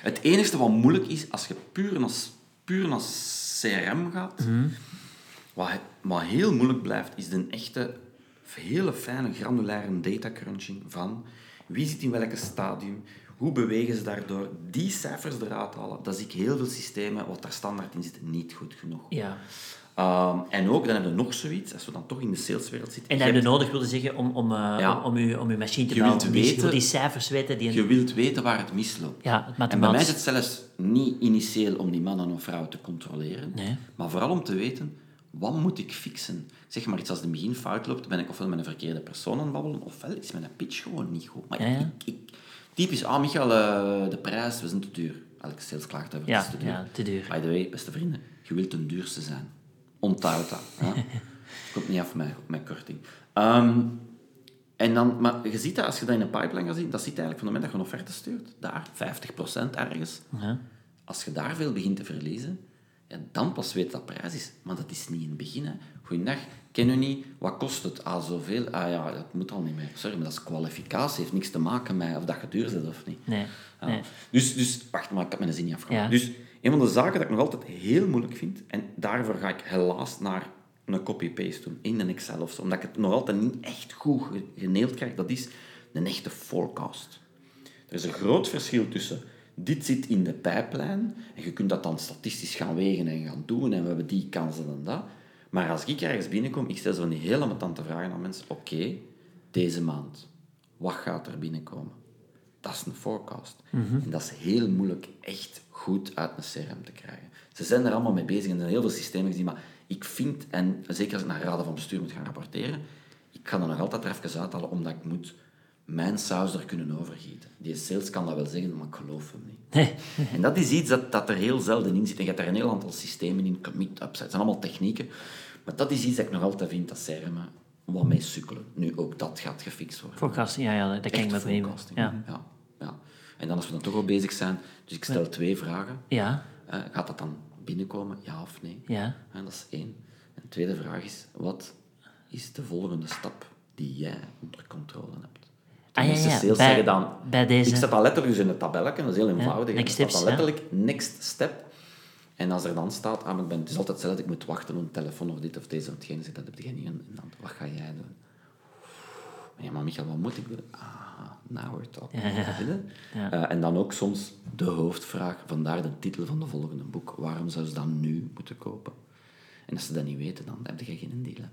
Het enige wat moeilijk is, als je puur naar, puur naar CRM gaat, wat, wat heel moeilijk blijft, is de echte, hele fijne, granulaire data crunching van wie zit in welke stadium, hoe bewegen ze daardoor, die cijfers eruit halen. Dat zie ik heel veel systemen, wat daar standaard in zit, niet goed genoeg. Ja. Ehm, en ook, dan hebben we nog zoiets, als we dan toch in de saleswereld zitten. En je dat heb je hebt- nodig wilde zeggen om, om, eh, Ja. om, om, uw, om uw machine te Je bouwen. wilt om die, weten- die cijfers weten die... Je wilt weten waar het misloopt. Ja, het En bij mij is het zelfs niet initieel om die man en of vrouw te controleren, Nee. maar vooral om te weten, wat moet ik fixen? Zeg maar iets als de begin fout loopt, ben ik ofwel met een verkeerde persoon aan het babbelen, ofwel is mijn pitch gewoon niet goed. Maar Ja. Ik, ik, typisch, ah Michael, eh, de prijs, we zijn te duur. Elke sales klaagt over, Ja, het is te duur. ja, te duur. By the way, beste vrienden, je wilt de duurste zijn. Onthoud dat. Komt niet af met, met korting. Ehm, en dan, maar je ziet dat, als je dat in een pipeline gaat zien, dat zit eigenlijk van het moment dat je een offerte stuurt, daar, 50% ergens. Ja. Als je daar veel begint te verliezen, ja, dan pas weet dat prijs is. Maar dat is niet in het begin. Hè. Goeiedag, ken u niet, wat kost het? Ah, zoveel? Ah ja, dat moet al niet meer. Sorry, maar dat is kwalificatie. heeft niks te maken met of dat je duur zit of niet. Nee, Ja. nee. Dus, dus, wacht, maar ik heb mijn zin niet afgemaakt. Ja. Dus een van de zaken dat ik nog altijd heel moeilijk vind, en daarvoor ga ik helaas naar een copy-paste doen, in een Excel of zo, omdat ik het nog altijd niet echt goed ge- geneeld krijg, dat is een echte forecast. Er is een groot verschil tussen dit zit in de pijplijn en je kunt dat dan statistisch gaan wegen en gaan doen en we hebben die kansen en dat. Maar als ik ergens binnenkom, ik stel zo die hele amatante vragen aan mensen. Oké, deze maand, wat gaat er binnenkomen? Dat is een forecast. En dat is heel moeilijk echt goed uit een CRM te krijgen. Ze zijn er allemaal mee bezig en er zijn heel veel systemen gezien, maar ik vind, en zeker als ik naar raden van bestuur moet gaan rapporteren, ik ga er nog altijd er even uithalen, omdat ik moet mijn saus er kunnen overgieten. Die sales kan dat wel zeggen, maar ik geloof hem niet. En dat is iets dat, dat er heel zelden in zit. En je hebt daar een heel aantal systemen in, commit, upside. Het zijn allemaal technieken. Maar dat is iets dat ik nog altijd vind dat CRM wat mee sukkelen. Nu, ook dat gaat gefixt worden. Forecasting, ja, ja dat kan ik me vernemen. forecasting. Ja. Ja, ja. En dan als we dan toch al bezig zijn, dus ik stel twee vragen. Ja, Eh, gaat dat dan binnenkomen, ja of nee? ja. En dat is één. En de tweede vraag is, wat is de volgende stap die jij onder controle hebt? Ah, ja, meeste ja, sales bij- zeggen dan... bij deze. Ik zet dat letterlijk dus in het tabelletje, dat is heel eenvoudig. dan ja. letterlijk next step. En als er dan staat, ah, ik ben, het is altijd hetzelfde, ik moet wachten op een telefoon of dit of deze of hetgene, dat heb je niet in hand. Wat ga jij doen? Ja, maar Michael, wat moet ik doen? Ah, now we're talking. Ja, ja. Eh, en dan ook soms de hoofdvraag, vandaar de titel van de volgende boek. Waarom zou ze dat nu moeten kopen? En als ze dat niet weten, dan heb je geen deal.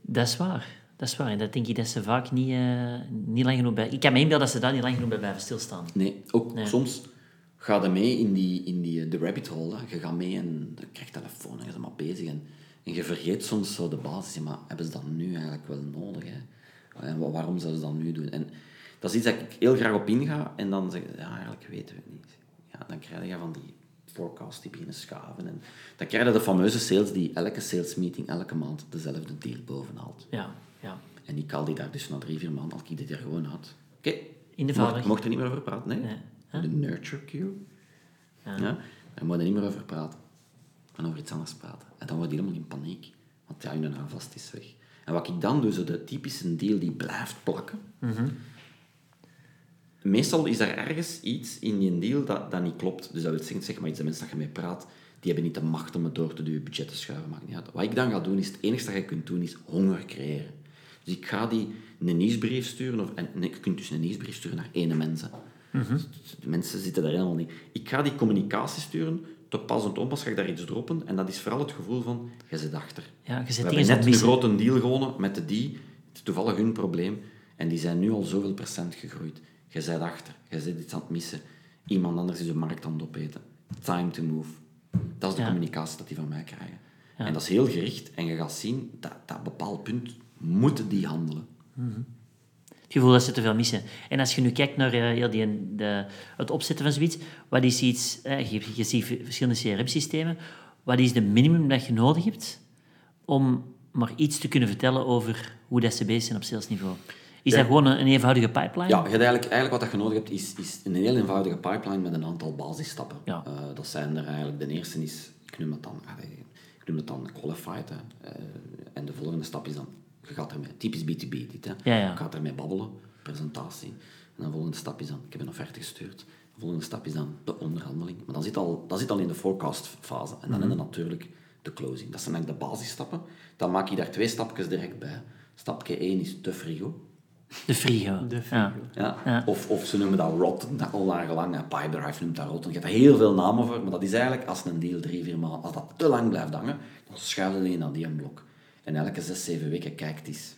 Dat is waar. Dat is waar. En dat denk ik dat ze vaak niet, eh, niet lang genoeg bij... Ik kan me inbeelden dat ze daar niet lang genoeg bij blijven stilstaan. Nee, ook Nee. soms ga je mee in, die, in die, de rabbit hole. hè. Je gaat mee en je krijgt telefoon en je bent maar bezig. En, en je vergeet soms zo de basis. Maar hebben ze dat nu eigenlijk wel nodig? Hè? En wa- waarom zouden ze dat nu doen? En dat is iets dat ik heel graag op inga. En dan zeg ik, ja, eigenlijk weten we het niet. Ja, dan krijg je van die forecasts die beginnen schaven. En dan krijg je de fameuze sales die elke sales meeting elke maand dezelfde deal bovenhaalt. Ja, ja. En ik haal die daar dus na drie, vier maanden, als ik dit er gewoon uit. Oké, In de mocht, mocht er niet meer over praten, nee. Nee. De nurture cue. Ja. Daar moet je niet meer over praten. En over iets anders praten. En dan word je helemaal in paniek. Want ja, je vast is weg. En wat ik dan doe, zo de typische deal die blijft plakken. Meestal is er ergens iets in die deal dat, dat niet klopt. Dus dat wil zeggen, zeg maar iets de mensen dat je mee praat, die hebben niet de macht om het door te duwen, budget te schuiven, maakt niet uit. Wat ik dan ga doen, is het enige dat je kunt doen, is honger creëren. Dus ik ga die een nieuwsbrief sturen, of, en nee, je kunt dus een nieuwsbrief sturen naar ene mensen. De mensen zitten daar helemaal niet. Ik ga die communicatie sturen, te pas en te onpas ga ik daar iets droppen, en dat is vooral het gevoel van, je zit achter. Ja, je We zit hebben dingen net een grote deal gewonnen met de die. Het is toevallig hun probleem. En die zijn nu al zoveel procent gegroeid. Je bent achter. Je zit iets aan het missen. Iemand anders is de markt aan het opeten. Time to move. Dat is de Ja. communicatie dat die van mij krijgen. En dat is heel gericht. En je gaat zien, dat dat bepaald punt moeten die handelen. Het gevoel dat ze te veel missen. En als je nu kijkt naar eh, heel die, de, het opzetten van zoiets, wat is iets... eh, je, je ziet verschillende CRM-systemen. Wat is de minimum dat je nodig hebt om maar iets te kunnen vertellen over hoe dat ze bezig zijn op salesniveau? Is Ja. dat gewoon een, een eenvoudige pipeline? Ja, je hebt eigenlijk, eigenlijk wat je nodig hebt, is, is een heel eenvoudige pipeline met een aantal basisstappen. Ja. Eh, dat zijn er eigenlijk... De eerste is, ik noem het dan, ik noem het dan qualified. Hè. En de volgende stap is dan, je gaat ermee, typisch B2B dit, hè. Ja, ja. Je gaat ermee babbelen, presentatie. En de volgende stap is dan, ik heb een offerte gestuurd. De volgende stap is dan de onderhandeling. Maar dan zit al, dat zit al in de forecast fase. En dan heb je natuurlijk de closing. Dat zijn eigenlijk de basisstappen. Dan maak je daar twee stapjes direct bij. Stapje 1 is de frigo. De frigo. De Ja. Ja. Ja. Of, of ze noemen dat rotten, dat al. En Pipedrive noemt dat rotten. Je hebt er heel veel namen voor, maar dat is eigenlijk als een deal drie, vier maanden, als dat te lang blijft hangen, dan schuiven die naar die een blok. En elke zes, zeven weken kijkt eens,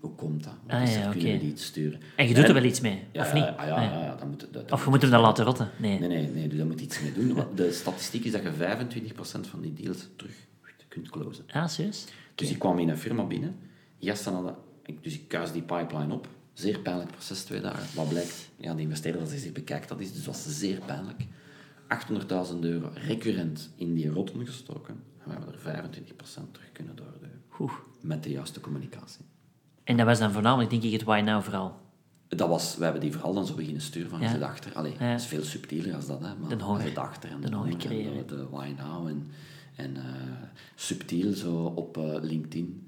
hoe komt dat? Wat Ah, is ja? Kunnen we die iets sturen? En je doet er wel iets mee, ja, of niet? Ja, ja, Ah, ja, ja, dan moet, dat, Of je moet hem dan laten rotten? Nee. Nee, nee, nee, dus daar moet iets mee doen. Want De statistiek is dat je 25% van die deals terug kunt closen. Ah, serieus? Dus ik kwam in een firma binnen. Die gasten hadden, ik- dus ik kuis die pipeline op. Zeer pijnlijk proces, twee dagen. Wat blijkt? Ja, de investeerder, als hij zich bekijkt, dat is dus was zeer pijnlijk. 800.000 euro recurrent in die rotten gestoken. En we hebben er 25% terug kunnen doorduwen. Oeh. Met de juiste communicatie. En dat was dan voornamelijk, denk ik, het why now vooral. Dat was, we hebben die vooral dan zo beginnen sturen van, Ja. je zit achter. Allee, Ja. het is veel subtieler als dat, hè. Maar De honger. je zit achter. En De honger en. De, de why now. En, en eh, subtiel zo op eh, LinkedIn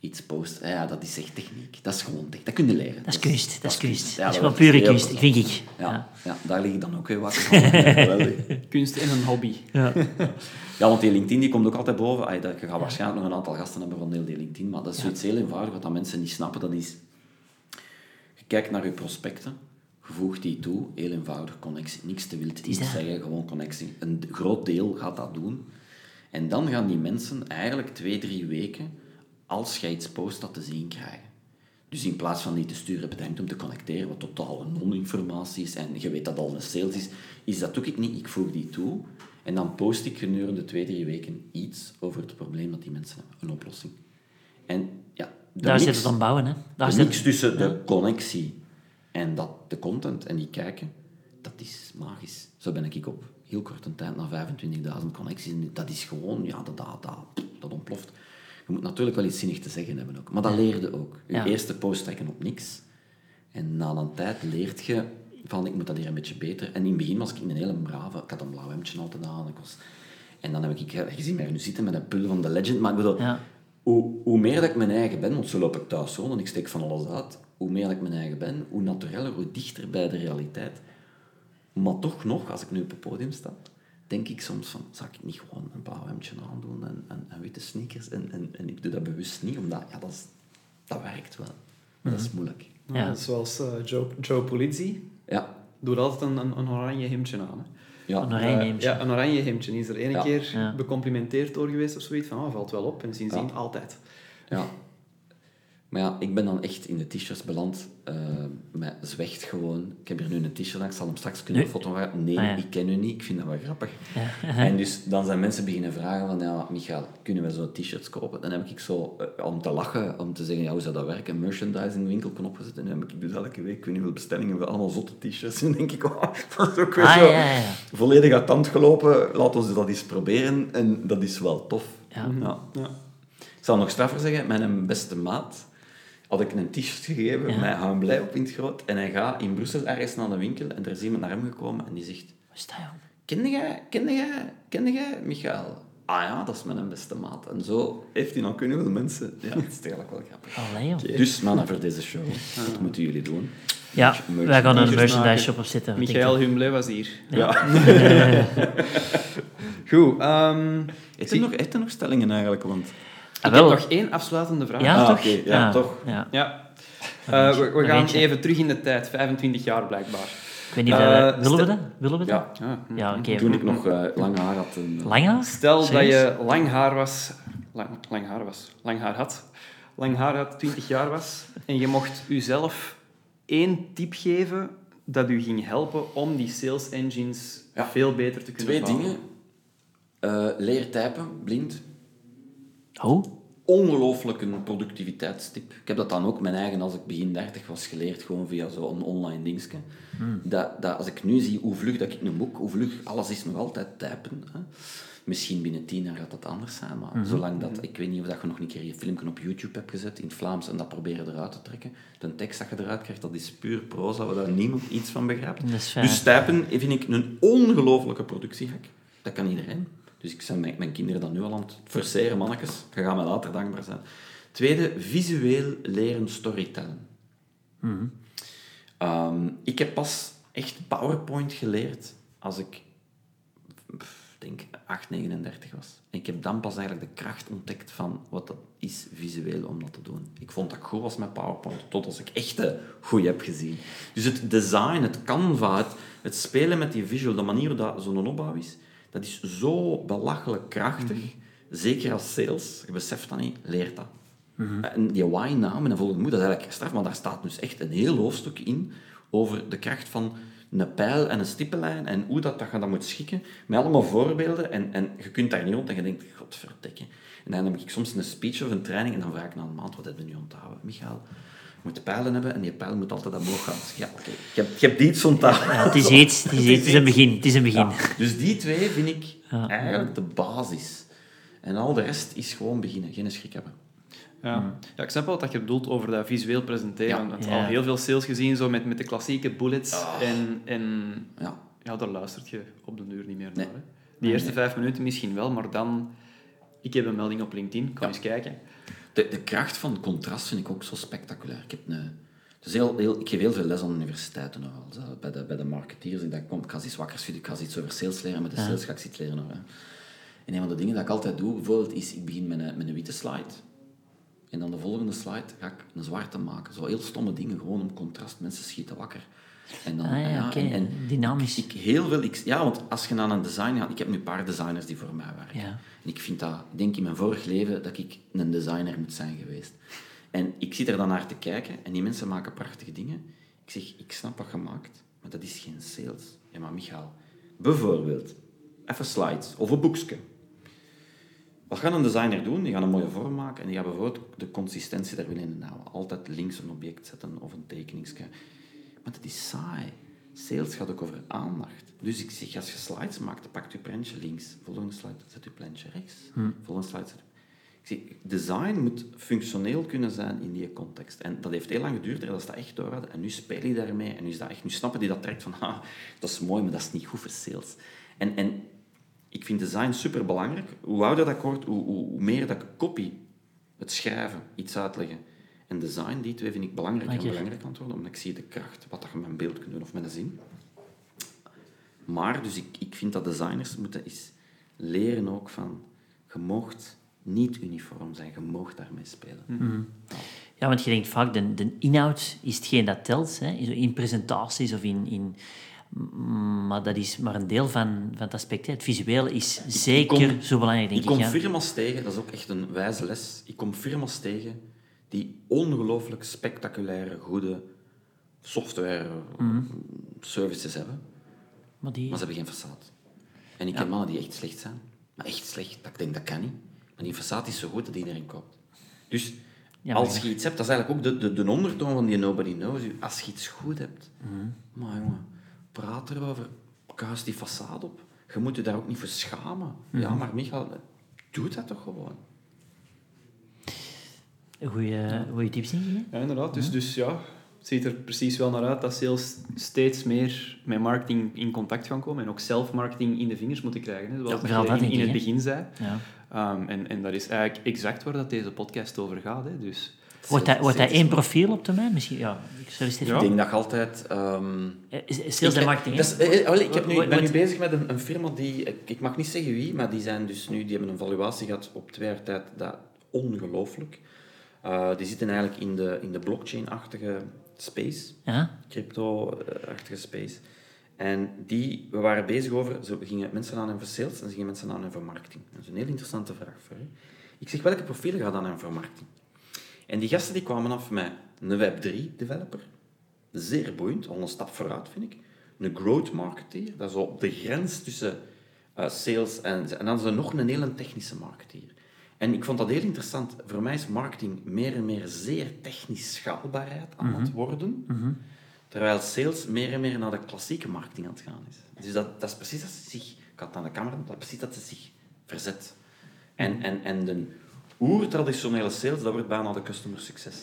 iets posten. Ja, dat is echt techniek. Dat is gewoon techniek. Dat kun je leren. Dat is kunst, dat is kunst. Ja, Dat is gewoon pure kunst, plezant. vind ik. Ja, Ja. ja. daar lig ik dan ook heel wakker van. Kunst en een hobby. Ja. Ja, want die LinkedIn die komt ook altijd boven. Ay, dat, je gaat waarschijnlijk nog een aantal gasten hebben van heel die LinkedIn, maar dat is zoiets heel eenvoudig wat dat mensen niet snappen. Dat is, je kijkt naar je prospecten, je voegt die toe, heel eenvoudig, connectie. Niks te wild, niet dat. zeggen, gewoon connectie. Een groot deel gaat dat doen. En dan gaan die mensen eigenlijk twee, drie weken, als jij iets post, dat te zien krijgen. Dus in plaats van die te sturen, bedenkt om te connecteren, wat totaal non-informatie is, en je weet dat al een sales is, is dat doe ik niet. Ik voeg die toe en dan post ik gedurende twee, drie weken iets over het probleem dat die mensen hebben, een oplossing. En ja, Daar mix- zit het aan bouwen, hè. Daar de zit mix tussen de connectie en dat, de content en die kijken, dat is magisch. Zo ben ik op heel korte tijd naar 25.000 connecties. Dat is gewoon, ja, dat, dat, dat, dat ontploft. Je moet natuurlijk wel iets zinnig te zeggen hebben ook. Maar dat leerde ook. Je Ja. eerste post trekken op niks. En na een tijd leert je van, ik moet dat hier een beetje beter. En in het begin was ik een hele brave... Ik had een blauw hemdje altijd aan. Ik was, en dan heb ik... Je ziet mij nu zitten met een pul van de legend. Maar ik bedoel, Ja. hoe, hoe meer dat ik mijn eigen ben, want zo loop ik thuis rond en ik steek van alles uit. Hoe meer dat ik mijn eigen ben, hoe natureller, hoe dichter bij de realiteit. Maar toch nog, als ik nu op het podium sta, denk ik soms van, zou ik niet gewoon een blauw hemdje aandoen en, en, en witte sneakers? En, en, en ik doe dat bewust niet, omdat ja, dat, is, dat werkt wel. Maar dat is moeilijk. Ja. Ja, zoals eh, Joe, Joe Polizzi Ja, doet altijd een, een, een oranje hemdje aan. Hè. ja. Een oranje Eh, hemdje. ja, een oranje hemdje. Die is er ene Ja. keer Ja. becomplimenteerd door geweest of zoiets. Van, oh, valt wel op. En sindsdien Ja. altijd. Ja. Maar ja, ik ben dan echt in de t-shirts beland. eh met Zwicht gewoon. Ik heb hier nu een t-shirt aan, ik zal hem straks kunnen fotograferen. Nee, Ah, ja. ik ken u niet. Ik vind dat wel grappig. en dus dan zijn mensen beginnen vragen van, ja, Michael, kunnen we zo'n t-shirts kopen? Dan heb ik zo, eh, om te lachen, om te zeggen, ja, hoe zou dat werken? Een merchandising winkelknop gezet. En dan heb ik dus elke week, ik weet niet hoeveel bestellingen, we allemaal zotte t-shirts. En dan denk ik, oh, dat is ook weer Ah, zo ja, ja, ja. volledig uit tand gelopen. Laat ons dat eens proberen. En dat is wel tof. Ja. ja. Ja. Ik zal nog straffer zeggen, mijn beste maat had ik een t-shirt gegeven, Ja. met Hou blij op in het groot. En hij gaat in Brussel ergens naar de winkel en er is iemand naar hem gekomen en die zegt... Wat is dat, jong? Kende jij, kende jij, kende jij Michael? Ah ja, dat is mijn beste maat. En zo heeft hij dan kunnen veel mensen... Ja, dat is eigenlijk wel grappig. Allee. Dus mannen voor deze show, wat moeten jullie doen? Ja, Merch- wij gaan een merchandise shop opzetten. wat Michael? Humble was hier. Ja. Goed. ehm, Heeft er nog, heeft er nog stellingen eigenlijk? Want... Ah, ik heb nog één afsluitende vraag. Ja, Ah, toch? ja, toch. Ja. Ja. Eh, we gaan even terug in de tijd. 25 jaar blijkbaar. Ik weet niet, Eh, willen we dat? Willen we dat? Ja, Ja. Ja, oké. toen ik nog eh, lang haar had. En, Lang haar? Stel Serieus? dat je lang haar was... Lang, lang haar was. Lang haar had. Lang haar had, 20 jaar was. En je mocht jezelf één tip geven dat u ging helpen om die sales engines Ja. veel beter te kunnen Twee bouwen. dingen. Eh, leer typen, blind. Oh, ongelooflijk een productiviteitstip. Ik heb dat dan ook mijn eigen, als ik begin 30 was, geleerd, gewoon via zo'n online dingetje. Dat, dat als ik nu zie hoe vlug dat ik een boek, hoe vlug, alles is nog altijd typen. Hè. Misschien binnen tien jaar gaat dat anders zijn, maar zolang dat, ik weet niet of dat je nog een keer je filmpje op YouTube hebt gezet in het Vlaams en dat proberen eruit te trekken. De tekst dat je eruit krijgt, dat is puur proza, waar daar niemand iets van begrijpt. Dus typen vind ik een ongelooflijke productiehack. Dat kan iedereen. Dus ik zijn mijn, mijn kinderen dan nu al aan het forceren, mannetjes. Je gaat mij later dankbaar zijn. Tweede, visueel leren storytellen. Ehm, ik heb pas echt PowerPoint geleerd als ik, pff, denk 8, 39 was. En ik heb dan pas eigenlijk de kracht ontdekt van wat dat is visueel om dat te doen. Ik vond dat ik goed was met PowerPoint, tot als ik echt de goeie heb gezien. Dus het design, het canva, het, het spelen met die visual, de manier hoe dat zo'n opbouw is, dat is zo belachelijk krachtig. Zeker als sales, je beseft dat niet, leert dat. En die why-naam en volgende moed, dat is eigenlijk straf, maar daar staat dus echt een heel hoofdstuk in over de kracht van een pijl en een stippenlijn en hoe dat, dat je dat moet schikken, met allemaal voorbeelden. En, en je kunt daar niet rond en je denkt, godverdikke. En dan heb ik soms een speech of een training en dan vraag ik na een maand, wat heb je nu onthouden? Michael, moet pijlen hebben en die pijl moet altijd omhoog gaan. Dus ja, oké, je, hebt, je hebt iets ja, het is iets. Het is, iets, het is een begin. Het is een begin. Ja, dus die twee vind ik Ja. eigenlijk de basis. En al de rest is gewoon beginnen, geen schrik hebben. Ja. ja, ik snap wel wat je bedoelt over dat visueel presenteren. Ja. Want Ja. al heel veel sales gezien zo met, met de klassieke bullets. En, en Ja. ja, daar luistert je op de duur niet meer Nee. naar. Hè. Die eerste vijf minuten misschien wel, maar dan... Ik heb een melding op LinkedIn, kan Ja. eens kijken. De, de kracht van contrast vind ik ook zo spectaculair. Ik, heb een, dus heel, heel, ik geef heel veel les aan universiteiten nogal. Bij, de, bij de marketeers. Ik dacht, kom, ik ga iets wakkers vinden, ik ga iets over sales leren. Met de sales ga ik iets leren. Hè. En een van de dingen dat ik altijd doe, bijvoorbeeld, is ik begin met een, met een witte slide. En dan de volgende slide ga ik een zwarte maken. Zo heel stomme dingen, gewoon om contrast. Mensen schieten wakker. En dan, Ah ja, en, en Dynamisch. Ik, ik heel veel, ik, ja, want als je naar een design gaat... Ik heb nu een paar designers die voor mij werken. Ja. En ik vind dat... Ik denk in mijn vorig leven dat ik een designer moet zijn geweest. En ik zit er dan naar te kijken en die mensen maken prachtige dingen. Ik zeg, ik snap wat je maakt, maar dat is geen sales. Ja, maar Michael, bijvoorbeeld, even slides of een boekje. Wat gaat een designer doen? Die gaat een mooie vorm maken en die gaat bijvoorbeeld de consistentie daar willen in houden. Altijd links een object zetten of een tekeningsje. Maar dat is saai. Sales gaat ook over aandacht. Dus ik zeg, als je slides maakt, pak je prentje links. Volgende slide, zet je prentje rechts. Volgende slide, zet je... Ik zie, design moet functioneel kunnen zijn in die context. En dat heeft heel lang geduurd, dat ze dat echt door hadden. En nu spelen die daarmee. En nu, is dat echt, nu snappen die dat direct van, ah, dat is mooi, maar dat is niet goed voor sales. En, en ik vind design super belangrijk. Hoe ouder dat ik word, hoe, hoe, hoe meer dat ik copy, het schrijven, iets uitleggen. En design, die twee vind ik belangrijk en belangrijk aan het worden, omdat ik zie de kracht, wat dat je met een beeld kunt doen of met een zin. Maar, dus ik, ik vind dat designers moeten eens leren ook van, je moogt niet uniform zijn, je moogt daarmee spelen. Ja, want je denkt vaak, de, de inhoud is hetgeen dat telt, hè, in- presentaties of in... in maar dat is maar een deel van, van het aspect. Hè. Het visuele is zeker kom- zo belangrijk, denk Ik ik. kom ja. firma's tegen, dat is ook echt een wijze les. Ik kom firma's tegen die ongelooflijk spectaculaire, goede software Mhm. services hebben, Maar die... maar ze hebben geen façade. En ik ken mannen die echt slecht zijn, maar echt slecht, dat ik denk dat kan niet. Maar die façade is zo goed dat iedereen koopt. Dus Ja, als je iets hebt, dat is eigenlijk ook de, de, de ondertoon van die nobody knows you. Als je iets goed hebt, Mhm. maar jongen, praat erover, kuis die façade op. Je moet je daar ook niet voor schamen. Mhm. Ja, maar Michael, doe dat toch gewoon. Goeie, goeie tips, hè? Ja, inderdaad. Dus, dus ja, het ziet er precies wel naar uit dat sales steeds meer met marketing in contact gaan komen en ook zelfmarketing in de vingers moeten krijgen. Hè, zoals Ja, dat vooral je in, in het begin zei. Ja. Ehm, en, en dat is eigenlijk exact waar dat deze podcast over gaat. Hè. Dus, Wordt dat, wordt dat één profiel op termijn? Misschien, ja. Ik Ja. Ik denk dat altijd... ehm, Eh, is- Sales en ik- marketing, dat is- eh, wel, ik, heb nu, ben nu bezig met een, een firma die... Ik, ik mag niet zeggen wie, maar die zijn dus nu... Die hebben een valuatie gehad op twee jaar tijd. Dat ongelooflijk. Eh, die zitten eigenlijk in de, in de blockchain-achtige space. Ja? crypto-achtige space. En die, we waren bezig over, ze gingen mensen aan voor sales en ze gingen mensen aan voor marketing. Dat is een heel interessante vraag voor u. Ik zeg, welke profielen gaat dan aan voor marketing? En die gasten die kwamen af met een Web3-developer, zeer boeiend, al een stap vooruit vind ik. Een growth marketeer, dat is op de grens tussen eh, sales en... En dan is er nog een hele technische marketeer. En ik vond dat heel interessant. Voor mij is marketing meer en meer zeer technisch schaalbaarheid aan het worden. Terwijl sales meer en meer naar de klassieke marketing aan het gaan is. Dus dat, dat is precies dat ze zich... Ik had aan de camera, dat is precies dat ze zich verzet. En, en, en de oer-traditionele sales, dat wordt bijna de customer success.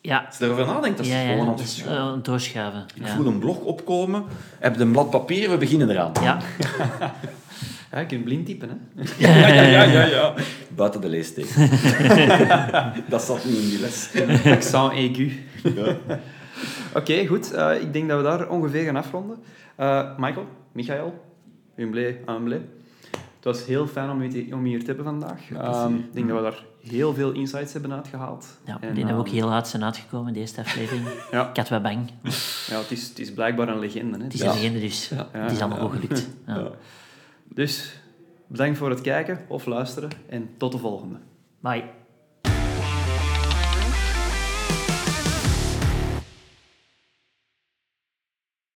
Ja. Als je erover nadenkt, dat is ja, ja, gewoon het aan het doorschuiven. Ik Ja. voel een blog opkomen, heb een blad papier, we beginnen eraan. Ja. ja, je kunt blind typen. Hè. ja, ja, ja, ja. Buiten de leesteken. dat zat nu in die les. Accent aigu. Oké, goed. Eh, ik denk dat we daar ongeveer gaan afronden. Eh, Michael, Michael, humblé, humblé. Het was heel fijn om je, te- om je hier te hebben vandaag. Ehm, ik denk dat we daar heel veel insights hebben uitgehaald. Ja, ik En, denk dat we ook ehm, heel hard zijn uitgekomen in deze aflevering. Ja. Ik had wel bang. Ja, het is, het is blijkbaar een legende. Hè. Het is Ja. een legende, dus het is allemaal ja. goed gelukt. Dus bedankt voor het kijken of luisteren en tot de volgende. Bye.